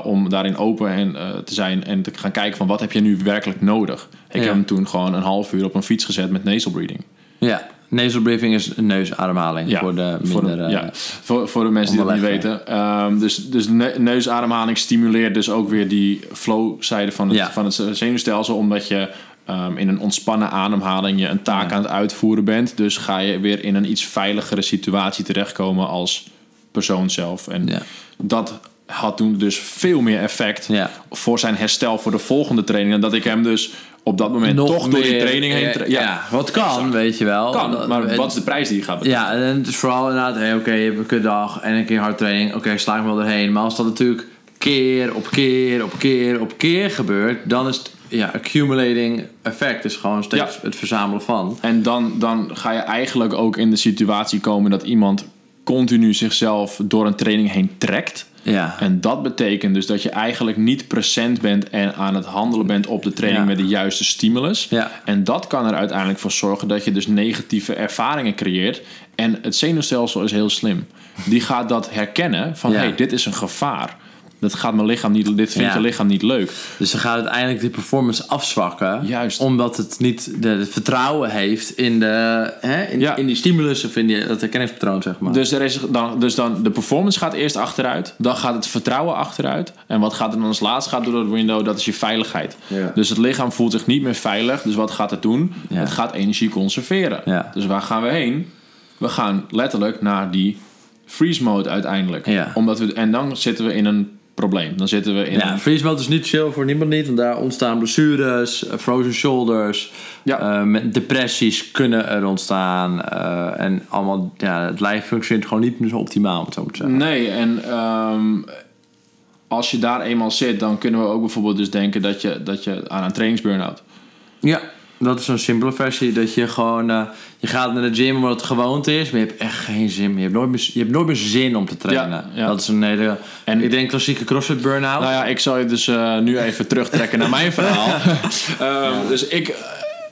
om daarin open en, te zijn en te gaan kijken van wat heb je nu werkelijk nodig. Ik Ja. heb hem toen gewoon een half uur op een fiets gezet met nasal breathing. Ja, nasal breathing is een neusademhaling voor de minder... voor, de, eh, ja, voor, voor de mensen die dat niet weten. Ehm, dus dus ne- neusademhaling stimuleert dus ook weer die flow-zijde van het, Ja. van het zenuwstelsel. Omdat je ehm, in een ontspannen ademhaling je een taak Ja. aan het uitvoeren bent. Dus ga je weer in een iets veiligere situatie terechtkomen als persoon zelf. En Ja. dat had toen dus veel meer effect Ja. voor zijn herstel voor de volgende training. En dat ik hem dus op dat moment toch door die meer, training heen... eh, tra- ja, wat kan, exact. weet je wel. Kan, maar wat is de prijs die je gaat betalen? Ja, en het is vooral inderdaad, hey, oké, je hebt een kutdag en een keer hardtraining. Oké, sla ik wel erheen. Maar als dat natuurlijk keer op keer op keer op keer gebeurt, dan is het ja, accumulating effect. Dus gewoon steeds Ja. het verzamelen van. En dan, dan ga je eigenlijk ook in de situatie komen dat iemand continu zichzelf door een training heen trekt. Ja. En dat betekent dus dat je eigenlijk niet present bent en aan het handelen bent op de training Ja. met de juiste stimulus. Ja. En dat kan er uiteindelijk voor zorgen dat je dus negatieve ervaringen creëert. En het zenuwstelsel is heel slim. Die gaat dat herkennen van Ja. hey, dit is een gevaar. Dat gaat mijn lichaam niet, dit vindt Ja. je lichaam niet leuk. Dus dan gaat uiteindelijk die performance afzwakken. Juist. Omdat het niet de, het vertrouwen heeft in, de, hè, in, Ja. in die stimulus of in die, dat herkenningspatroon, zeg maar. Dus, er is dan, dus dan de performance gaat eerst achteruit. Dan gaat het vertrouwen achteruit. En wat gaat er dan als laatste gaat door het window? Dat is je veiligheid. Ja. Dus het lichaam voelt zich niet meer veilig. Dus wat gaat het doen? Het gaat energie conserveren. Dus waar gaan we heen? We gaan letterlijk naar die freeze mode uiteindelijk. Omdat we, en dan zitten we in een probleem. Dan zitten we in Ja, mode is niet chill voor niemand niet. Want daar ontstaan blessures, eh, frozen shoulders. Ja. eh, met depressies kunnen er ontstaan. eh, en allemaal, ja, het lijf functioneert gewoon niet meer zo optimaal, om het zo te zeggen. Nee, en ehm, als je daar eenmaal zit, dan kunnen we ook bijvoorbeeld dus denken dat je, dat je aan een trainingsburn-out. Ja, dat is een simpele versie. Dat je gewoon, eh, je gaat naar de gym omdat het gewoonte is. Maar je hebt echt geen zin meer. Je hebt nooit meer, je hebt nooit meer zin om te trainen. Ja, ja. Dat is een hele, En- ik denk klassieke crossfit burn-out. Nou ja, ik zal je dus eh, nu even terugtrekken naar mijn verhaal. Ehm, Dus ik,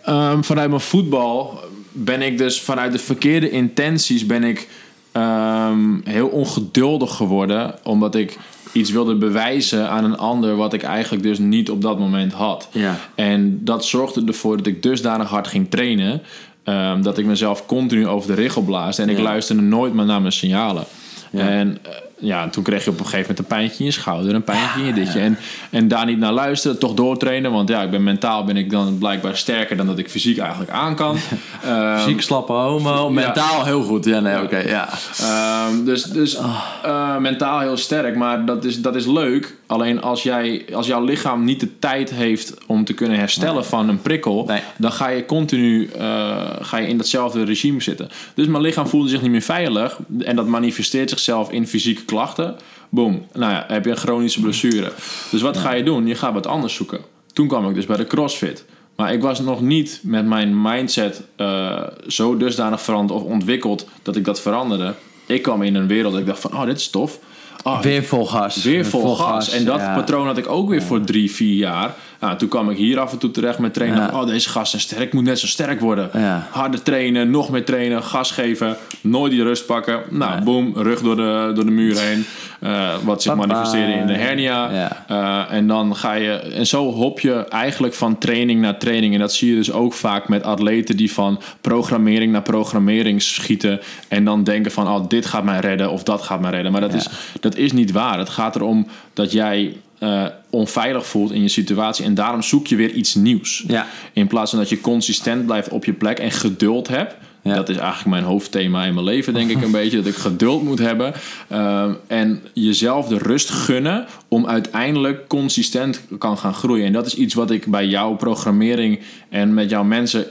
ehm, vanuit mijn voetbal ben ik dus vanuit de verkeerde intenties ben ik ehm, heel ongeduldig geworden. Omdat ik iets wilde bewijzen aan een ander wat ik eigenlijk dus niet op dat moment had. Ja. En dat zorgde ervoor dat ik dusdanig hard ging trainen. ehm, dat ik mezelf continu over de richel blaasde. En ik luisterde nooit meer naar mijn signalen. Ja. En eh, ja, toen kreeg je op een gegeven moment een pijntje in je schouder, een pijntje in je ditje. En, en daar niet naar luisteren, toch doortrainen. Want ja, ik ben mentaal ben ik dan blijkbaar sterker dan dat ik fysiek eigenlijk aan kan. Ehm, Ziek, slappe homo. Mentaal heel goed. Ja, nee, oké. ja. Ehm, dus dus Ah. eh, mentaal heel sterk, maar dat is, dat is leuk. Alleen als, jij, als jouw lichaam niet de tijd heeft om te kunnen herstellen van een prikkel, Nee. dan ga je continu eh, ga je in datzelfde regime zitten. Dus mijn lichaam voelde zich niet meer veilig en dat manifesteert zichzelf in fysieke klachten. Boom, nou ja, heb je een chronische blessure. Dus wat ga je doen? Je gaat wat anders zoeken. Toen kwam ik dus bij de CrossFit. Maar ik was nog niet met mijn mindset eh, zo dusdanig veranderd of ontwikkeld dat ik dat veranderde. Ik kwam in een wereld dat ik dacht van, oh, dit is tof. Oh, Weer vol gas. Weer vol gas. En dat ja. patroon had ik ook weer voor drie, vier jaar. Nou, toen kwam ik hier af en toe terecht met trainen. Ja. Oh, deze gasten zijn sterk. Ik moet net zo sterk worden. Ja. Harder trainen, nog meer trainen, gas geven. Nooit die rust pakken. Nou, boom, rug door de, door de muur heen. Eh, wat zich manifesteerde in de hernia. Ja. Eh, en dan ga je... En zo hop je eigenlijk van training naar training. En dat zie je dus ook vaak met atleten die van programmering naar programmering schieten. En dan denken van, oh, dit gaat mij redden of dat gaat mij redden. Maar dat, is, dat is niet waar. Het gaat erom dat jij eh, onveilig voelt in je situatie. En daarom zoek je weer iets nieuws. Ja. In plaats van dat je consistent blijft op je plek en geduld hebt. Ja. Dat is eigenlijk mijn hoofdthema in mijn leven, denk ik een beetje. Dat ik geduld moet hebben. Ehm, en jezelf de rust gunnen om uiteindelijk consistent kan gaan groeien. En dat is iets wat ik bij jouw programmering en met jouw mensen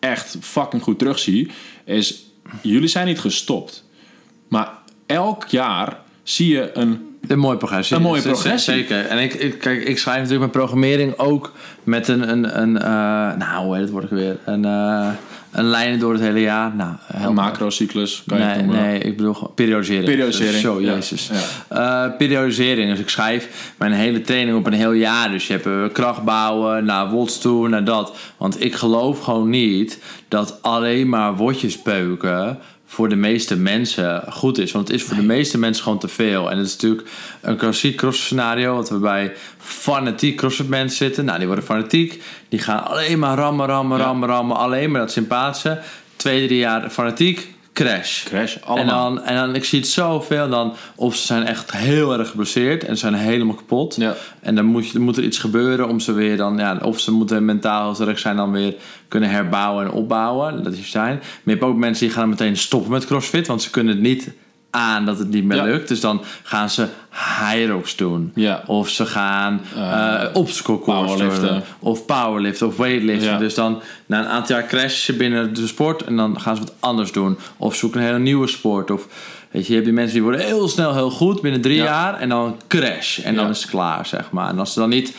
echt fucking goed terugzie. Is jullie zijn niet gestopt. Maar elk jaar zie je een Een mooie progressie. Een mooie progressie. Zeker. En ik, ik, kijk, ik schrijf natuurlijk mijn programmering ook met een, een, een eh, nou hoe heet het woord ook weer? Een, eh, een lijn door het hele jaar. Nou, een macrocyclus, kan je het Nee, noemen. nee, ik bedoel gewoon periodisering. Periodisering, Zo, ja. jezus. Eh, periodisering. Dus ik schrijf mijn hele training op een heel jaar. Dus je hebt kracht bouwen, naar WOTS toe, naar dat. Want ik geloof gewoon niet dat alleen maar wotjes beuken voor de meeste mensen goed is. Want het is voor de meeste mensen gewoon te veel. En het is natuurlijk een klassiek cross scenario. Wat we bij fanatiek crossfit mensen zitten. Nou, die worden fanatiek. Die gaan alleen maar rammen, rammen, Ja. rammen, rammen. Alleen maar dat sympathische. Twee, drie jaar fanatiek. Crash. Crash, En allemaal. dan, en dan, ik zie het zoveel dan, of ze zijn echt heel erg geblesseerd en ze zijn helemaal kapot. Ja. En dan moet, je, moet er iets gebeuren om ze weer dan, ja, of ze moeten mentaal sterk zijn, dan weer kunnen herbouwen en opbouwen. Dat is zijn. Maar je hebt ook mensen die gaan meteen stoppen met CrossFit, want ze kunnen het niet aan dat het niet meer Ja. lukt. Dus dan gaan ze high ropes doen. Ja. Of ze gaan eh obstacle course doen. Of powerliften of weightliften. Ja. Dus dan na een aantal jaar crashen ze binnen de sport en dan gaan ze wat anders doen. Of zoeken een hele nieuwe sport. Of weet je, je hebt die mensen die worden heel snel heel goed binnen drie Ja. jaar en dan crash. En dan is het klaar, zeg maar. En als ze dan niet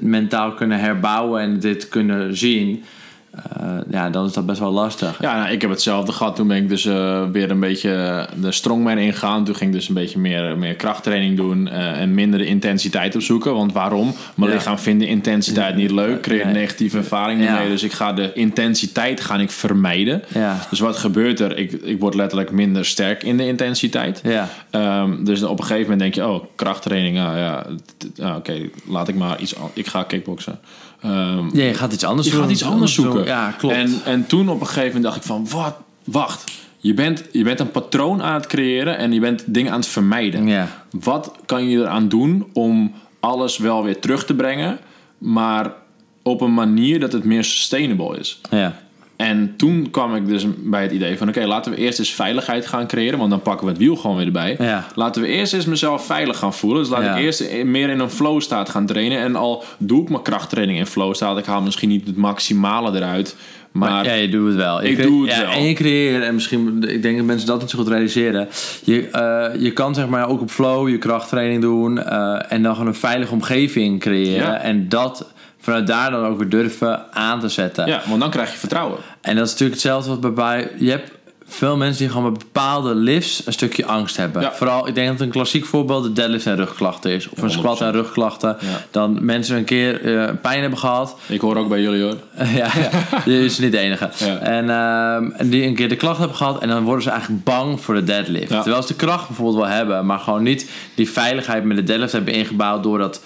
mentaal kunnen herbouwen en dit kunnen zien. Eh, ja, dan is dat best wel lastig. Ja, nou, ik heb hetzelfde gehad. Toen ben ik dus eh, weer een beetje de strongman ingegaan. Toen ging ik dus een beetje meer, meer krachttraining doen eh, en minder de intensiteit opzoeken. Want waarom? Mijn Ja. lichaam vindt de intensiteit niet leuk, creëert Nee. negatieve ervaringen Ja. mee. Dus ik ga de intensiteit ga ik vermijden. Ja. Dus wat gebeurt er? Ik, ik word letterlijk minder sterk in de intensiteit. Ja. Ehm, dus op een gegeven moment denk je, oh, krachttraining, ah, ja, ah, oké, laat ik maar iets, ik ga kickboksen. Ja, je gaat iets anders je doen. gaat iets anders zoeken. Ja, klopt. En, en toen op een gegeven moment dacht ik van, wat, wacht. Je bent, je bent een patroon aan het creëren en je bent dingen aan het vermijden. Ja. Wat kan je eraan doen om alles wel weer terug te brengen, maar op een manier dat het meer sustainable is? Ja. En toen kwam ik dus bij het idee van... oké, laten we eerst eens veiligheid gaan creëren... want dan pakken we het wiel gewoon weer erbij. Ja. Laten we eerst eens mezelf veilig gaan voelen. Dus laat Ja. ik eerst meer in een flow staat gaan trainen. En al doe ik mijn krachttraining in flow staat... ik haal misschien niet het maximale eruit... maar, Maar, ja, je doet het wel. Je Ik doe het ja, wel. En je creëert, en misschien, ik denk dat mensen dat niet zo goed realiseren. Je, eh, je kan zeg maar ook op flow je krachttraining doen. eh, en dan gewoon een veilige omgeving creëren. Ja. En dat vanuit daar dan ook weer durven aan te zetten. ja, want dan krijg je vertrouwen. En dat is natuurlijk hetzelfde wat bij- bij... Je hebt veel mensen die gewoon bij bepaalde lifts een stukje angst hebben. Ja. Vooral, ik denk dat een klassiek voorbeeld de deadlift en rugklachten is. Of een squat en rugklachten. Ja. Dan mensen een keer eh, pijn hebben gehad. Ik hoor ook bij jullie hoor. ja, je is niet de enige. En, ehm, en die een keer de klacht hebben gehad. En dan worden ze eigenlijk bang voor de deadlift. Terwijl ze de kracht bijvoorbeeld wel hebben. Maar gewoon niet die veiligheid met de deadlift hebben ingebouwd. Door dat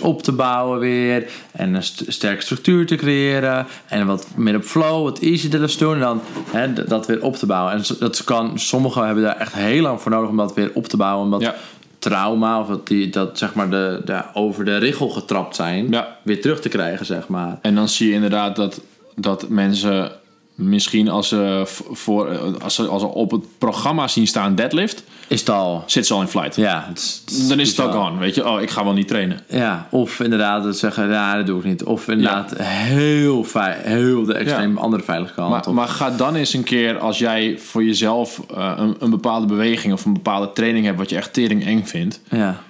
op te bouwen weer. En een st- sterke structuur te creëren. En wat meer op flow, wat easy deadlifts doen. En dan hè, dat weer op te bouwen. En dat kan, sommigen hebben daar echt heel lang voor nodig om dat weer op te bouwen. Omdat Ja. trauma, of dat, die, dat zeg maar de, de, over de richel getrapt zijn. Ja. Weer terug te krijgen, zeg maar. En dan zie je inderdaad dat, dat mensen misschien als ze, voor, als, ze, als ze op het programma zien staan deadlift... Is het al... zit ze al in flight. Ja, het Dan is het al- on. Weet je, oh, ik ga wel niet trainen. Ja, of inderdaad dat zeggen, ja, dat doe ik niet. Of inderdaad heel, vei- heel de extreem andere veilige kant. Maar, maar ga dan eens een keer, als jij voor jezelf eh, een, een bepaalde beweging of een bepaalde training hebt wat je echt tering eng vindt, ja.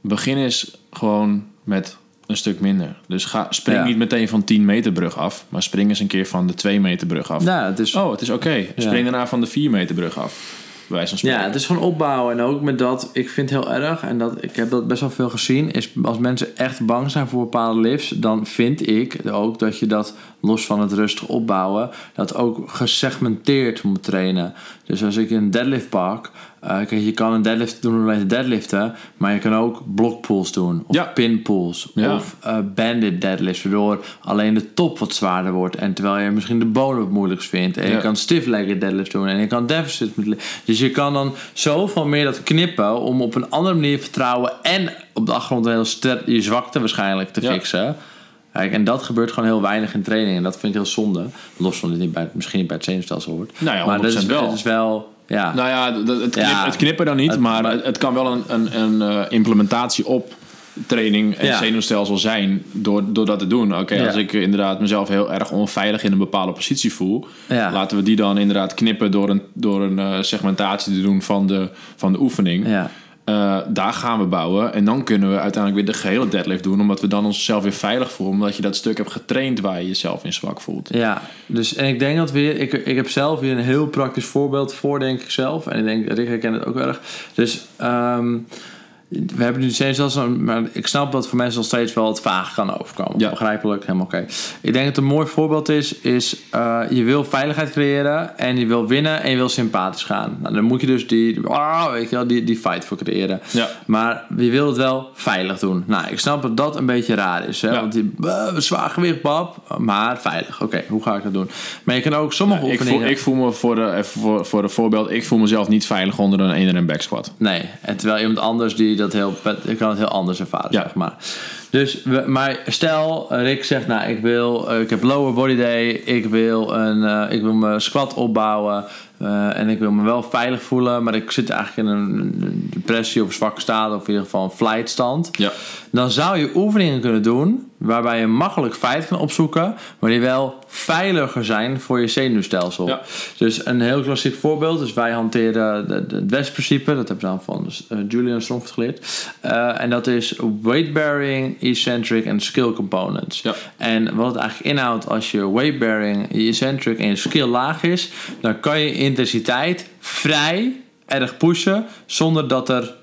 begin eens gewoon met een stuk minder. Dus ga, spring Ja. niet meteen van 10 meter brug af, maar spring eens een keer van de 2 meter brug af. ja, het is, Oh, het is oké. Spring daarna van de 4 meter brug af. Bij wijze van spreken. ja, het is gewoon opbouwen. En ook met dat, ik vind het heel erg, en dat, ik heb dat best wel veel gezien, is als mensen echt bang zijn voor bepaalde lifts, dan vind ik ook dat je dat los van het rustig opbouwen, dat ook gesegmenteerd moet trainen. Dus als ik een deadlift pak, kijk, je kan een deadlift doen alleen te deadliften, maar je kan ook blockpulls doen, of Ja. pinpulls, Ja. of eh, bandit deadlifts, waardoor alleen de top wat zwaarder wordt. En terwijl je misschien de bodem het moeilijkst vindt. En je kan stiff-legged deadlifts doen en je kan deficit. Dus je kan dan zoveel meer dat knippen om op een andere manier vertrouwen en op de achtergrond heel sterk je zwakte waarschijnlijk te fixen. Kijk, en dat gebeurt gewoon heel weinig in training. En dat vind ik heel zonde. Los van dat het niet bij, misschien niet bij het zenuwstelsel hoort. Nou ja, maar dat is 100% wel. Het is wel ja, Nou ja, het, knip- Ja. het knippen dan niet, Het- maar het, kan wel een, een, een eh, implementatie op training en Ja. zenuwstelsel zijn door, door dat te doen. Oké, Ja. als ik eh, inderdaad mezelf heel erg onveilig in een bepaalde positie voel, Ja. laten we die dan inderdaad knippen door een, door een eh, segmentatie te doen van de, van de oefening. Eh, daar gaan we bouwen en dan kunnen we uiteindelijk weer de gehele deadlift doen, omdat we dan onszelf weer veilig voelen, omdat je dat stuk hebt getraind waar je jezelf in zwak voelt. Ja, dus en ik denk dat weer, ik, ik heb zelf hier een heel praktisch voorbeeld voor, denk ik zelf. En ik denk, Rick herkent het ook wel erg. Dus ehm, we hebben nu steeds zelfs een, maar ik snap dat voor mensen nog steeds wel het vaag kan overkomen. Ja. Begrijpelijk, helemaal oké. Ik denk dat een mooi voorbeeld is, is eh, je wil veiligheid creëren en je wil winnen en je wil sympathisch gaan. Nou, dan moet je dus die, ah, weet je wel, die, die fight voor creëren. Ja. Maar je wil het wel veilig doen. Nou, ik snap dat dat een beetje raar is. Hè? Ja. Want die, eh, zwaar gewicht, pap. Maar veilig. Oké, hoe ga ik dat doen? Maar je kan ook sommige Ik voel, oefeningen... ik voel me voor, de, even voor, voor een voorbeeld, ik voel mezelf niet veilig onder een 1 en back squat. Nee, en terwijl iemand anders die dat heel, die kan het heel anders ervaren, Ja. zeg maar. Dus, we, maar stel, Rick zegt, nou, ik wil, eh, ik heb lower body day, ik wil een, eh, ik wil mijn squat opbouwen eh, en ik wil me wel veilig voelen, maar ik zit eigenlijk in een, een depressie of zwakke staat of in ieder geval een flight stand. Ja. Dan zou je oefeningen kunnen doen waarbij je makkelijk feiten kan opzoeken, maar die wel veiliger zijn voor je zenuwstelsel. Ja. Dus een heel klassiek voorbeeld. Dus wij hanteren het WEST-principe. Dat hebben we dan van uh, Julian Stromford geleerd. Uh, en dat is weight-bearing, eccentric en skill components. Ja. En wat het eigenlijk inhoudt als je weight-bearing, je eccentric en je skill laag is, dan kan je intensiteit vrij erg pushen zonder dat er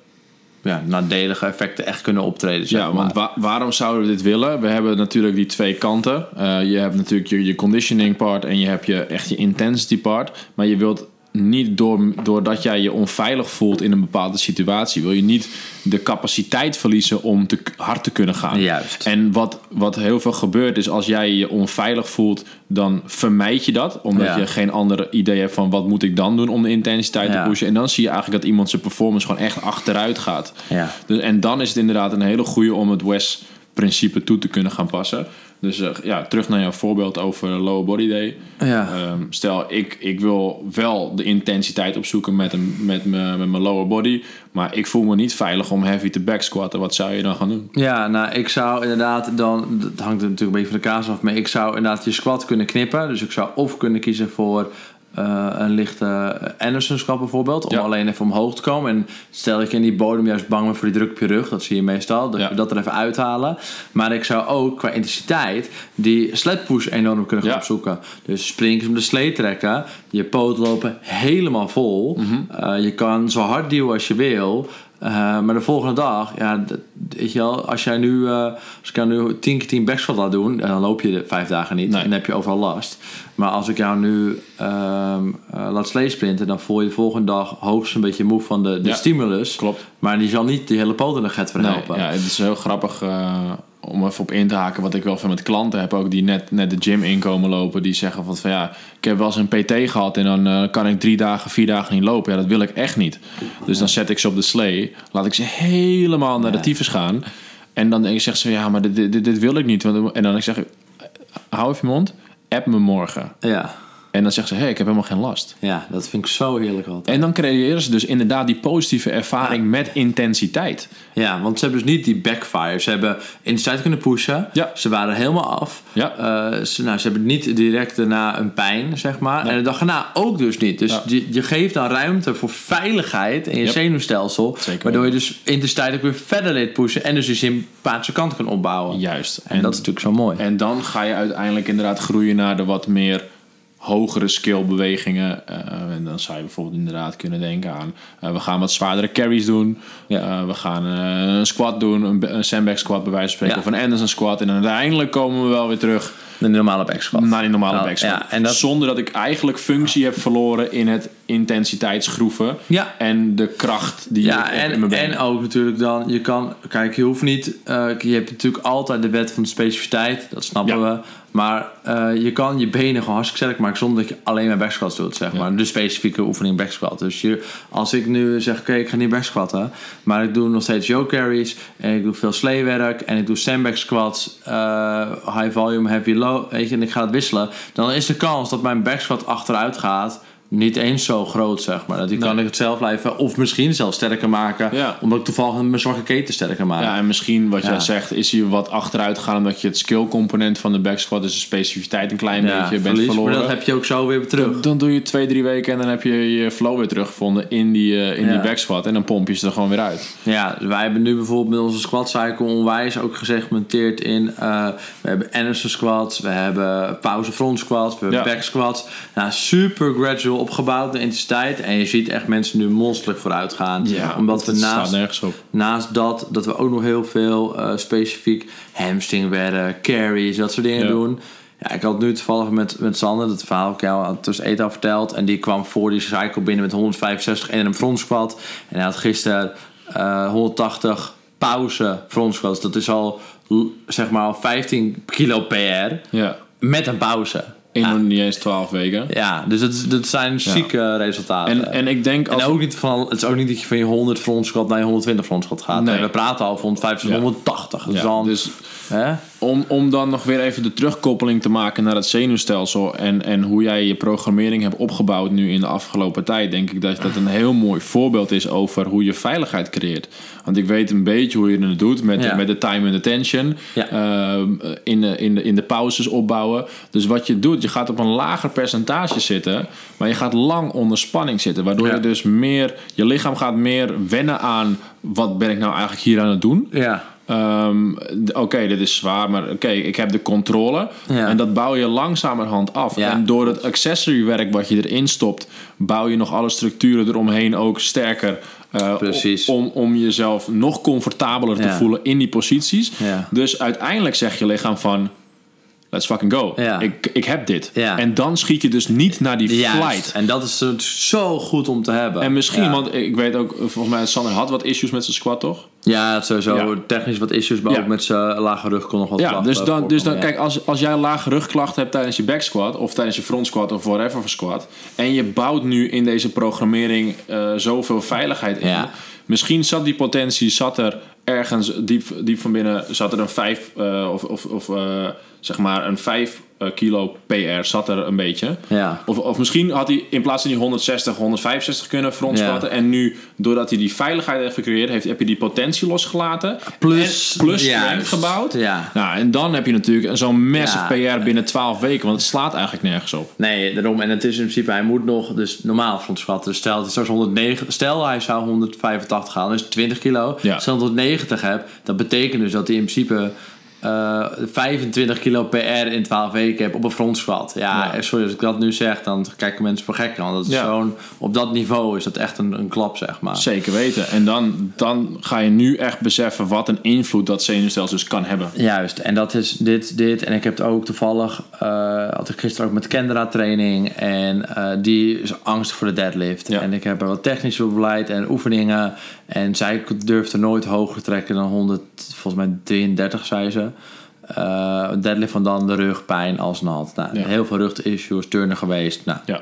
ja, nadelige effecten echt kunnen optreden. Zeg Ja, maar. want wa- waarom zouden we dit willen? We hebben natuurlijk die twee kanten. Eh, je hebt natuurlijk je, je conditioning part en je hebt je, echt je intensity part. Maar je wilt niet door, doordat jij je onveilig voelt in een bepaalde situatie, wil je niet de capaciteit verliezen om te, hard te kunnen gaan. Juist. En wat, wat heel veel gebeurt is als jij je onveilig voelt, dan vermijd je dat. Omdat Ja. je geen andere idee hebt van wat moet ik dan doen om de intensiteit Ja. te pushen. En dan zie je eigenlijk dat iemand zijn performance gewoon echt achteruit gaat. Ja. Dus, en dan is het inderdaad een hele goede om het WES-principe toe te kunnen gaan passen. Dus eh, ja, terug naar jouw voorbeeld over lower body day. Ja. Ehm, stel, ik, ik wil wel de intensiteit opzoeken met, een, met, me, met mijn lower body. Maar ik voel me niet veilig om heavy te back squatten. Wat zou je dan gaan doen? Ja, nou, ik zou inderdaad dan, het hangt natuurlijk een beetje van de kaas af, maar ik zou inderdaad je squat kunnen knippen. Dus ik zou of kunnen kiezen voor eh, een lichte Anderson squat bijvoorbeeld, om Ja. alleen even omhoog te komen. En stel dat je in die bodem juist bang bent voor die druk op je rug, dat zie je meestal, dat Ja. je dat er even uithalen. Maar ik zou ook qua intensiteit die sled push enorm kunnen gaan Ja. opzoeken. Dus springers om de slee trekken, je poten lopen helemaal vol. Mhm. Eh, je kan zo hard duwen als je wil. Eh, maar de volgende dag, ja, dat- weet je wel, als jij nu, eh, als ik jou nu 10 keer 10 backsquat laat doen, dan loop je de vijf dagen niet Nee. en dan heb je overal last. Maar als ik jou nu ehm, eh, laat slee sprinten, dan voel je de volgende dag hoogst een beetje moe van de, de Ja, stimulus. klopt. Maar die zal niet die hele poten nog gaat verhelpen. Nee, ja, het is heel grappig eh, om even op in te haken. Wat ik wel van met klanten heb ook die net, net de gym inkomen lopen. Die zeggen van, van ja, ik heb wel eens een PT gehad en dan eh, kan ik drie dagen, vier dagen niet lopen. Ja, dat wil ik echt niet. Dus dan zet ik ze op de slee. Laat ik ze helemaal naar de tyfus gaan. En dan zegt ze, ja, maar dit, dit, dit wil ik niet. Want, en dan ik zeg ik, hou even je mond, app me morgen. Ja, En dan zegt ze, hé, ik heb helemaal geen last. ja, dat vind ik zo heerlijk altijd. En dan creëren ze dus inderdaad die positieve ervaring met intensiteit. Ja, want ze hebben dus niet die backfire. Ze hebben intensiteit kunnen pushen. Ja. Ze waren helemaal af. Ja. Eh, ze, nou, ze hebben niet direct daarna een pijn, zeg maar. En de dag erna ook dus niet. Dus Ja. je, je geeft dan ruimte voor veiligheid in je Yep. zenuwstelsel. Zeker waardoor je dus intensiteit ook weer verder leert pushen. En dus je sympathische kant kan opbouwen. Juist. En, dat is natuurlijk zo mooi. En dan ga je uiteindelijk inderdaad groeien naar de wat meer hogere skill bewegingen. Eh, en dan zou je bijvoorbeeld inderdaad kunnen denken aan... eh, we gaan wat zwaardere carries doen. Ja. Eh, we gaan een squat doen, een, een sandbag squat bij wijze van spreken. Ja. Of een Anderson squat. En uiteindelijk komen we wel weer terug de normale backsquat. naar die normale Nou, back squat. ja, en dat- Zonder dat ik eigenlijk functie heb verloren in het intensiteitsgroeven. Ja. En de kracht die Ja, ik heb in en, mijn benen. en ook natuurlijk dan, je kan, kijk, je hoeft niet, je hebt natuurlijk altijd de wet van de specificiteit, dat snappen we. Maar eh, je kan je benen gewoon hartstikke sterk maken zonder dat je alleen maar backsquats doet, zeg maar. De specifieke oefening backsquat. Dus je, als ik nu zeg, oké, ik ga niet backsquatten, maar ik doe nog steeds yoke carries en ik doe veel sleewerk en ik doe sandbag squats, eh, high volume, heavy low, weet je, en ik ga het wisselen, dan is de kans dat mijn backsquat achteruit gaat niet eens zo groot, zeg maar. Dat die kan ik het zelf blijven, of misschien zelfs sterker maken, Ja. omdat ik toevallig mijn zwakke keten sterker maak. Ja, en misschien wat Ja. jij zegt, is hij wat achteruit gegaan omdat je het skill component van de back squat, dus de specificiteit een klein Ja, beetje bent verlies, verloren. Maar dat heb je ook zo weer terug. Dan doe je twee, drie weken en dan heb je je flow weer teruggevonden in die, eh, in die back squat. En dan pomp je ze er gewoon weer uit. Ja, wij hebben nu bijvoorbeeld met onze squat cycle onwijs ook gesegmenteerd in. eh, we hebben Anderson squats, we hebben pauze front squats, we hebben back squats. Nou, super gradual opgebouwd de intensiteit. En je ziet echt mensen nu monsterlijk vooruit gaan. omdat we naast, nergens op. naast dat, dat we ook nog heel veel eh, specifiek hamstringwerken, carries, dat soort dingen Ja. doen. Ja, ik had nu toevallig met, met Sander, dat verhaal ik jou tussen eten al verteld. En die kwam voor die cycle binnen met 165 en een front squat. En hij had gisteren eh, 180 pauze front squats. Dat is al, zeg maar, al 15 kilo PR Ja. met een pauze. In nog niet eens 12 weken. Ja, dus dat, zijn zieke resultaten. En, en ik denk als En ook niet van, het is ook niet dat je van je 100 front squat naar je 120 front squat gaat. Nee. We praten al van 150 Ja. 180. Dus dan, dus hè? om, om dan nog weer even de terugkoppeling te maken naar het zenuwstelsel en, en hoe jij je programmering hebt opgebouwd nu in de afgelopen tijd, denk ik dat dat een heel mooi voorbeeld is over hoe je veiligheid creëert. Want ik weet een beetje hoe je het doet met, Ja. met de time and attention, Ja. ehm, in, de, in, de, in de pauzes opbouwen. Dus wat je doet, je gaat op een lager percentage zitten, maar je gaat lang onder spanning zitten, waardoor Ja. je dus meer, je lichaam gaat meer wennen aan wat ben ik nou eigenlijk hier aan het doen. Ja. Ehm, oké, dit is zwaar, maar oké, ik heb de controle. Ja. En dat bouw je langzamerhand af. Ja. En door het accessory werk wat je erin stopt, bouw je nog alle structuren eromheen ook sterker. eh, Precies. Om, om jezelf nog comfortabeler te Ja. voelen in die posities. Ja. Dus uiteindelijk zegt je lichaam van... Let's fucking go. Ja. Ik, ik heb dit. Ja. En dan schiet je dus niet naar die Juist. flight. En dat is zo goed om te hebben. En misschien, want ik weet ook, volgens mij Sander had wat issues met zijn squat, toch? Ja, het sowieso Ja. technisch wat issues, maar Ja. ook met zijn lage rug kon nog wat Ja, dus dan, dus dan kijk, als, als jij lage rugklachten hebt tijdens je back squat of tijdens je front squat of whatever voor squat, en je bouwt nu in deze programmering eh, zoveel veiligheid in, Ja. misschien zat die potentie, zat er ergens diep, diep van binnen, zat er een 5 of, of, of eh, zeg maar een 5 kilo PR zat er een beetje. Ja. Of, of misschien had hij in plaats van die 160, 165 kunnen front Ja. squatten. En nu, doordat hij die veiligheid heeft gecreëerd, heeft, heb je die potentie losgelaten. Plus- en plus strength gebouwd. Ja. Nou, en dan heb je natuurlijk zo'n massive Ja. PR binnen 12 weken. Want het slaat eigenlijk nergens op. Nee, daarom. En het is in principe, hij moet nog, dus normaal front squatten. Dus stel, het is straks 109, stel hij zou 185 halen, dus 20 kilo. Ja. Stel dat 190 hebt, dat betekent dus dat hij in principe eh, 25 kilo PR in 12 weken hebt op een front squat. Ja, Ja. eh, sorry, als ik dat nu zeg, dan kijken mensen voor gek. Want dat is Ja. zo'n, op dat niveau is dat echt een, een klap, zeg maar. Zeker weten. En dan, dan ga je nu echt beseffen wat een invloed dat zenuwstelsel dus kan hebben. Juist, en dat is dit, dit. En ik heb het ook toevallig, eh, had ik gisteren ook met Kendra training. En eh, die is angstig voor de deadlift. Ja. En ik heb er wat technisch beleid en oefeningen. En zij durfde nooit hoger trekken dan 100, volgens mij 33, zei ze. Eh deadlift van dan de rugpijn als nat. Nou, Ja. Heel veel rugissues, turnen geweest. Nou, Ja,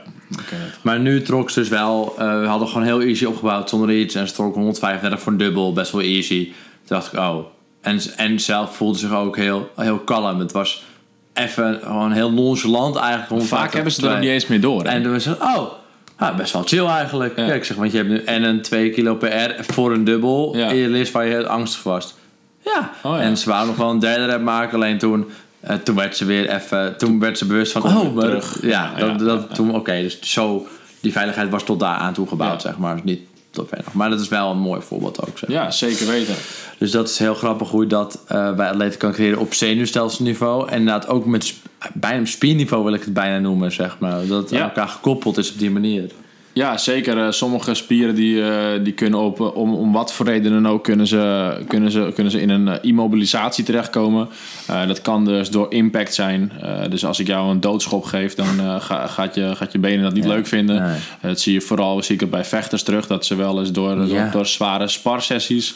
maar nu trok ze dus wel, eh, we hadden gewoon heel easy opgebouwd zonder iets. En ze trok 135 voor een dubbel, best wel easy. Toen dacht ik, oh. En, en zelf voelde zich ook heel, heel kalm. Het was even gewoon heel nonchalant eigenlijk. 150 Vaak hebben ze er niet eens meer door. hè? En toen was oh, best wel chill eigenlijk. Ja. Ik zeg, want je hebt nu en een 2 kilo PR voor een dubbel Ja. in je list waar je heel angstig was. Ja. Oh, ja. En ze wou nog wel een derde rep maken, alleen toen... eh, toen werd ze weer even, toen werd ze bewust van, Kom oh, maar terug. ja, Ja, dat, ja, dat, ja. toen, oké, dus zo, die veiligheid was tot daar aan toe gebouwd, Ja. zeg maar, dus niet tot verder. Maar dat is wel een mooi voorbeeld ook, zeg. Ja, zeker weten. Dus dat is heel grappig hoe je dat eh, bij atleten kan creëren op zenuwstelselniveau. En inderdaad ook met sp- bijna spierniveau wil ik het bijna noemen, zeg maar. Dat het Ja. aan elkaar gekoppeld is op die manier. Ja, zeker. Eh, sommige spieren die, eh, die kunnen op, eh, om, om wat voor reden dan ook, kunnen ze, kunnen ze, kunnen ze in een immobilisatie terechtkomen. Dat kan dus door impact zijn. Dus als ik jou een doodschop geef, dan ga, gaat, je, gaat je benen dat niet leuk vinden. nee. Dat zie je vooral zie ik het bij vechters terug. Dat ze wel eens door, door, Ja. door zware sparsessies...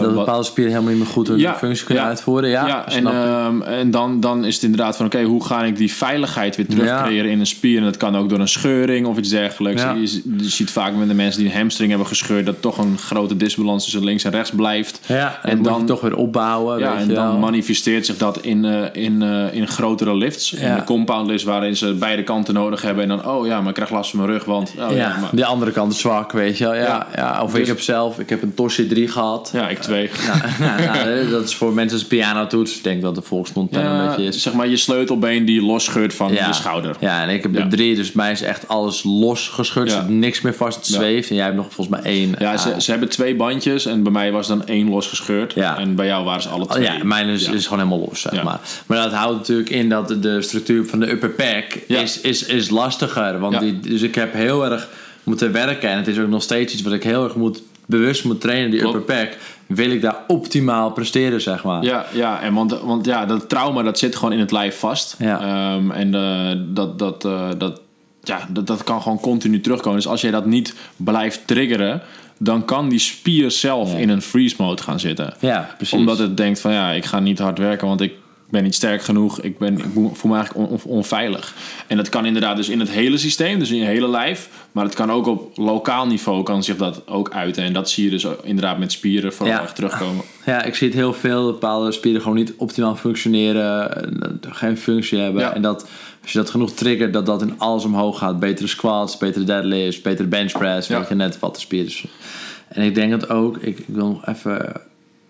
Dat bepaalde spieren helemaal niet meer goed hun Ja, functie kunnen ja. uitvoeren. Ja, en, ehm, en dan, dan is het inderdaad van... oké, hoe ga ik die veiligheid weer terug creëren in een spier? En dat kan ook door een scheuring of iets dergelijks. Ja. Je, ziet vaak met de mensen die een hamstring hebben gescheurd... dat toch een grote disbalans tussen links en rechts blijft. ja, en, en dan toch weer opbouwen. Ja, en dan wel. manifesteert zich dat in, eh, in, eh, in grotere lifts. In de compound lifts waarin ze beide kanten nodig hebben. En dan, oh ja, maar ik krijg last van mijn rug, want... Oh, ja, maar, de andere kant is zwak, weet je wel. Ja, Ja. Of Dus- ik heb zelf, ik heb een Tosje 3 gehad. ja, ik twee. Nou, nou, nou, dat is voor mensen als pianotoets. Ik denk dat de volksmond dan een beetje is. zeg maar je sleutelbeen die losscheurt van je schouder. Ja, en ik heb de drie, dus bij mij is echt alles los gescheurd. Ja. Niks meer vast, Ja. zweeft. En jij hebt nog volgens mij één. Ja, ze, ze hebben twee bandjes en bij mij was dan één losgescheurd. Ja. En bij jou waren ze alle Oh, twee. ja, mijn is, is gewoon helemaal los, zeg maar. Maar dat houdt natuurlijk in dat de- structuur van de upper pack is, is, is lastiger. Want die, dus ik heb heel erg moeten werken. En het is ook nog steeds iets wat ik heel erg moet, bewust moet trainen, die Klopt. upper pack. Wil ik daar optimaal presteren, zeg maar. Ja, ja, en want, want ja, dat trauma dat zit gewoon in het lijf vast. Ja. Ehm, en eh, dat, dat, eh, dat, ja, dat, dat kan gewoon continu terugkomen. Dus als je dat niet blijft triggeren, dan kan die spier zelf Ja. in een freeze mode gaan zitten. Ja, precies. Omdat het denkt van ja, ik ga niet hard werken, want ik ben niet sterk genoeg, ik, ben, ik voel me eigenlijk on- on- onveilig. En dat kan inderdaad dus in het hele systeem, dus in je hele lijf. Maar het kan ook op lokaal niveau, kan zich dat ook uiten. En dat zie je dus inderdaad met spieren vooral Ja. echt terugkomen. Ja, ik zie het heel veel. Bepaalde spieren gewoon niet optimaal functioneren. en, eh, Geen functie hebben. Ja. En dat als je dat genoeg triggert, dat dat in alles omhoog gaat. Betere squats, betere deadlifts, betere bench press. Ja. Weet je, net wat de spieren. En ik denk dat ook, ik, ik wil nog even...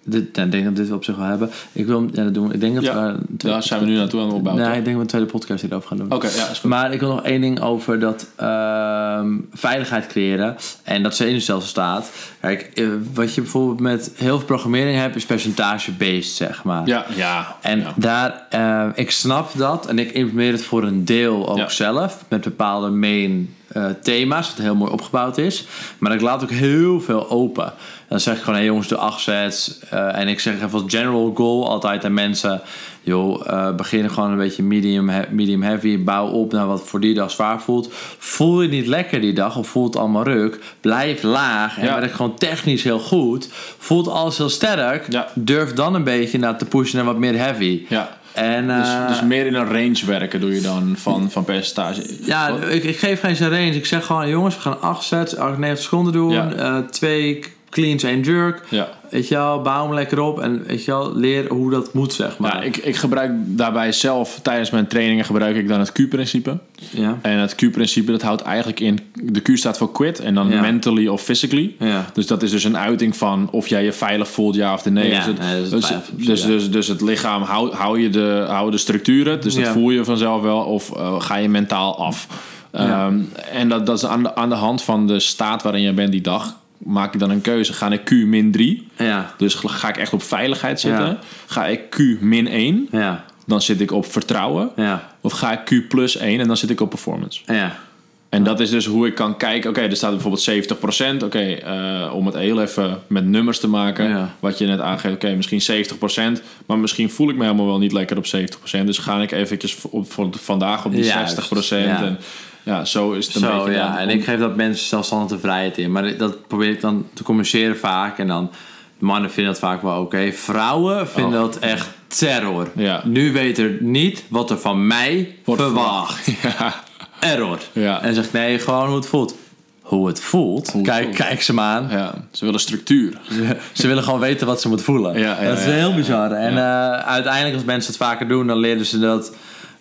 Dit, ja, ik denk dat we dit op zich wel hebben. Ik wil, ja, dat doen we. Ik denk dat Ja, we... Daar zijn we nu naartoe aan het opbouwen. Nee, toch? ik denk dat we een tweede podcast hierover gaan doen. Oké, ja, is goed. Maar ik wil nog één ding over dat ehm, veiligheid creëren en dat zenuwstelsel staat. Kijk, eh, wat je bijvoorbeeld met heel veel programmering hebt, is percentage-based, zeg maar. Ja, ja. En ja. daar, eh, ik snap dat en ik implementeer het voor een deel ook Ja. zelf. Met bepaalde main eh, thema's, wat heel mooi opgebouwd is. Maar ik laat ook heel veel open. Dan zeg ik gewoon, hey jongens, doe acht sets. Eh, en ik zeg even als general goal altijd aan mensen... joh, eh begin gewoon een beetje medium, medium heavy. Bouw op naar wat voor die dag zwaar voelt. Voel je niet lekker die dag of voelt allemaal ruk... blijf laag en Ja. werk gewoon technisch heel goed. Voelt alles heel sterk. Ja. Durf dan een beetje naar te pushen naar wat meer heavy. ja. En, Dus, eh, dus meer in een range werken doe je dan van, van percentage. ja, ik, ik geef geen range. Ik zeg gewoon, jongens, we gaan 8 sets, 98 seconden doen. Ja. twee cleans, één jerk. ja. Weet je wel, bouw hem lekker op. En weet je wel, leer hoe dat moet, zeg maar. Ja, ik, ik gebruik daarbij zelf, tijdens mijn trainingen gebruik ik dan het Q-principe. Ja. En het Q-principe dat houdt eigenlijk in, de Q staat voor quit en dan Ja. mentally of physically. Ja. Dus dat is dus een uiting van of jij je veilig voelt, ja of nee. Ja, dus, het, nee, dus, dus, dus, dus het lichaam hou, hou je de, hou de structuren, dus dat voel je vanzelf wel, of eh, ga je mentaal af. Ja. Ehm, en dat, dat is aan de, aan de hand van de staat waarin je bent die dag, maak ik dan een keuze. Ga ik Q min 3, Ja. dus ga ik echt op veiligheid zitten. Ja. Ga ik Q min 1, Ja. dan zit ik op vertrouwen. Ja. Of ga ik Q plus 1 en dan zit ik op performance. Ja. En dat is dus hoe ik kan kijken. Oké, er staat bijvoorbeeld 70%. Oké, eh, om het heel even met nummers te maken. Ja. Wat je net aangeeft. Oké, misschien 70%. Maar misschien voel ik me helemaal wel niet lekker op 70%. Dus ga ik eventjes op, voor vandaag op die Juist, 60%. ja. En ja, zo is het een Zo, beetje. ja. En ik geef dat mensen zelfstandig de vrijheid in. Maar dat probeer ik dan te communiceren vaak. En dan, mannen vinden dat vaak wel oké. Vrouwen vinden Oh. dat echt terror. Ja. Nu weet er niet wat er van mij Wordt verwacht. Ja, error. Ja. En zegt nee, gewoon hoe het voelt. Hoe het voelt? het kijk, voelt. kijk ze maar aan. ja, ze willen structuur. Ze, ze willen gewoon weten wat ze moeten voelen. Dat is heel bizar. En eh, uiteindelijk als mensen het vaker doen, dan leren ze dat...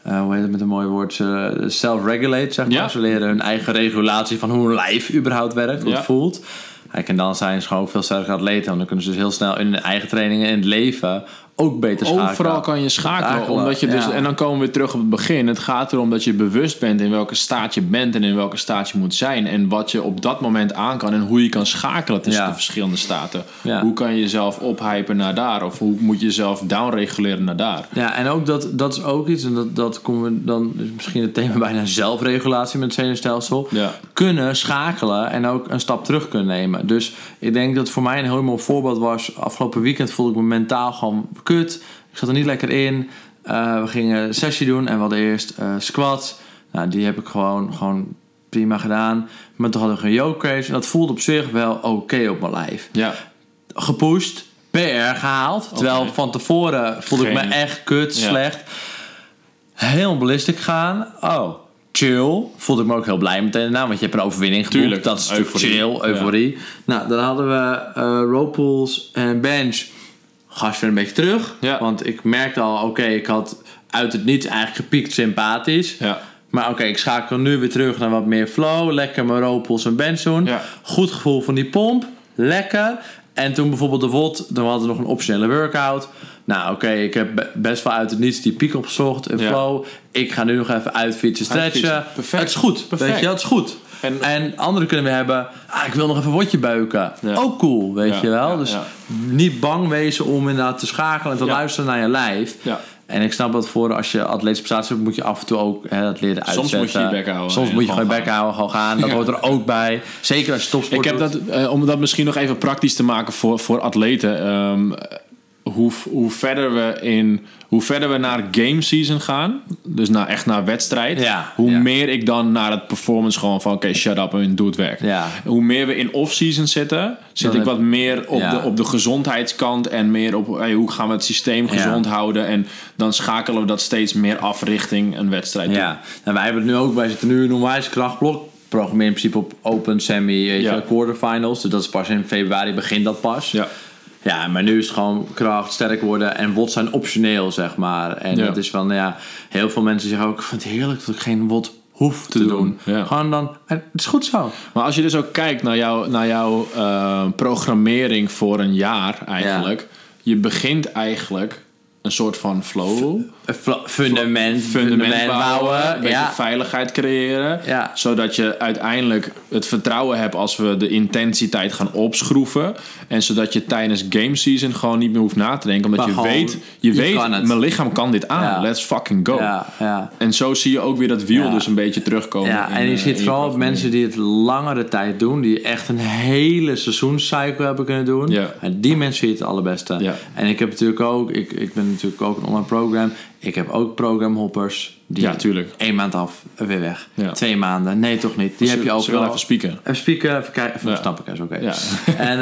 eh, hoe heet het met een mooi woord? Ze self-regulate, zeg maar. Ja. Ze leren hun eigen regulatie van hoe hun lijf überhaupt werkt, hoe het voelt. En dan zijn ze gewoon veel sterker atleten. Want dan kunnen ze dus heel snel in hun eigen trainingen in het leven ook beter schakelen. Overal kan je schakelen. Omdat je dus, ja. En dan komen we weer terug op het begin. Het gaat erom dat je bewust bent in welke staat je bent en in welke staat je moet zijn. En wat je op dat moment aan kan en hoe je kan schakelen tussen Ja. de verschillende staten. Ja. Hoe kan je jezelf ophypen naar daar? Of hoe moet je jezelf downreguleren naar daar? Ja, en ook dat, dat is ook iets, en dat, dat komen we dan is misschien het thema bijna zelfregulatie met het zenuwstelsel. Kunnen schakelen en ook een stap terug kunnen nemen. Dus ik denk dat voor mij een heel mooi voorbeeld was. Afgelopen weekend voelde ik me mentaal gewoon kut. Ik zat er niet lekker in. Eh, we gingen een sessie doen en we hadden eerst eh squats. Nou, die heb ik gewoon, gewoon prima gedaan. Maar toen hadden we een yoke race en dat voelde op zich wel oké op mijn lijf Ja. gepusht, PR gehaald. Terwijl van tevoren voelde ik me echt kut, Ja. slecht. Heel ballistic gaan. Oh, chill. Voelde ik me ook heel blij meteen daarna, want je hebt een overwinning geboekt. Tuurlijk, Dat is natuurlijk euforie. chill, euforie. Nou, dan hadden we eh row pulls en bench. Gast weer een beetje terug. Ja. Want ik merkte al, oké, ik had uit het niets eigenlijk gepiekt sympathisch. Ja. Maar oké, ik schakel nu weer terug naar wat meer flow. Lekker mijn ropels en. Ja. Goed gevoel van die pomp. Lekker. En toen bijvoorbeeld de WOD, dan hadden we nog een optionele workout. Nou oké, ik heb be- best wel uit het niets die piek opgezocht en flow. Ik ga nu nog even uitfietsen, stretchen. Uitfietsen. Perfect. Het is goed, Perfect. weet je, het is goed. En- En, anderen kunnen we hebben, ah, ik wil nog even beuken. Ja. Ook cool, weet Ja, je wel. dus niet bang wezen om inderdaad te schakelen en te luisteren naar je lijf. Ja. En ik snap dat voor als je atletische prestatie hebt, moet je af en toe ook hè, dat leren Soms uitzetten. moet je je bek houden Soms moet je gewoon je bek houden, gewoon gaan. Dat hoort er ook bij. Zeker als je topsport Ik heb doet. dat, eh, om dat misschien nog even praktisch te maken voor, voor atleten. ehm, hoe, hoe, verder we in, hoe verder we naar game season gaan, dus naar, echt naar wedstrijd, Ja, hoe ja. meer ik dan naar het performance gewoon van oké, shut up en doe het werk. Ja. Hoe meer we in off-season zitten, zit Dan ik wat meer op, de, op de gezondheidskant en meer op hey, hoe gaan we het systeem gezond houden. En dan schakelen we dat steeds meer af richting een wedstrijd. Ja, en wij hebben het nu ook, wij zitten nu in een onwijs krachtblok. Programmeer in principe op open, semi, weet je, Ja. quarterfinals. Dus dat is pas in februari, begint dat pas. Ja. Ja, maar nu is het gewoon kracht, sterk worden en WOD zijn optioneel, zeg maar. En Ja. het is van, ja, heel veel mensen zeggen ook, ik vind het heerlijk dat ik geen WOD hoef te, Te doen. doen, ja. Gewoon dan, het is goed zo. Maar als je dus ook kijkt naar, jou, naar jouw eh, programmering voor een jaar eigenlijk. Je begint eigenlijk een soort van flow. Fla- Fundament, fundament bouwen, een beetje ja. veiligheid creëren. Ja. Zodat je uiteindelijk het vertrouwen hebt als we de intensiteit gaan opschroeven. En zodat je tijdens game season gewoon niet meer hoeft na te denken. Omdat Maar je gewoon, weet, je je weet mijn lichaam kan dit aan. Ja. Let's fucking go. Ja, ja. En zo zie je ook weer dat wiel dus een beetje terugkomen. Ja, in, en je eh, ziet vooral op mensen die het langere tijd doen, die echt een hele seizoenscycle hebben kunnen doen. Ja. En die mensen zie je het allerbeste. Ja. En ik heb natuurlijk ook, ik, ik ben natuurlijk ook een online program. Ik heb ook programhoppers. Die Ja, tuurlijk. maand af, weer weg. Ja. Twee maanden, nee toch niet. Die Ze- heb je ook ze wel. even spieken. Even spieken, even kijken, even Ja. snap ik, is oké. Ja. En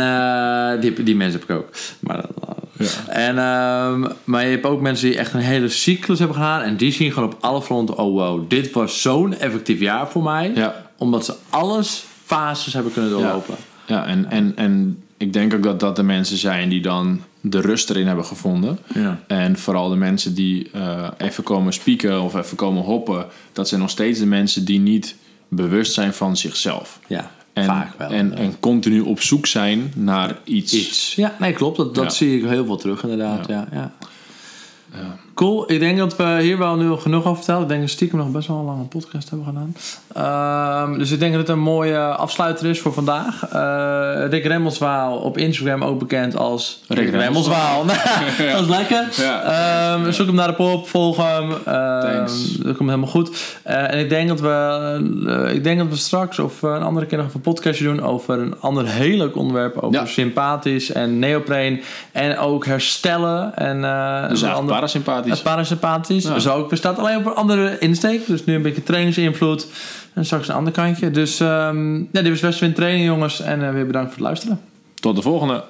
eh, die, die mensen heb ik ook. Maar, dat- Ja. en, ehm, maar je hebt ook mensen die echt een hele cyclus hebben gedaan. En die zien gewoon op alle fronten, oh wow, dit was zo'n effectief jaar voor mij. Ja. Omdat ze alles fases hebben kunnen doorlopen. Ja, en, en, en ik denk ook dat dat de mensen zijn die dan de rust erin hebben gevonden. Ja. En vooral de mensen die eh, even komen spieken of even komen hoppen, dat zijn nog steeds de mensen die niet bewust zijn van zichzelf. Ja, En, vaak wel. En, Ja. en continu op zoek zijn naar iets. iets. Ja, nee, klopt. Dat, dat Ja. zie ik heel veel terug inderdaad. Ja. Ja, Cool. Ik denk dat we hier wel nu genoeg over vertellen. Ik denk dat we stiekem nog best wel een lange podcast hebben gedaan. Ehm, dus ik denk dat het een mooie afsluiter is voor vandaag. Eh, Rick Remmelswaal op Instagram ook bekend als Rick, Rick Remmelswaal. dat is lekker. Ja. Ehm, zoek hem naar de pop, volg hem. Ehm, Thanks. Dat komt helemaal goed. Eh, en ik denk dat we, eh, ik denk dat we straks of een andere keer nog een podcastje doen over een ander heel leuk onderwerp. Over Ja. sympathisch en neopreen. En ook herstellen. En, Dus een ander- parasympathisch. Het parasympathisch. Ja. Dus ook bestaat alleen op een andere insteek. Dus nu een beetje trainingsinvloed. En straks een ander kantje. Dus ehm ja, dit was een training jongens. En eh, weer bedankt voor het luisteren. Tot de volgende.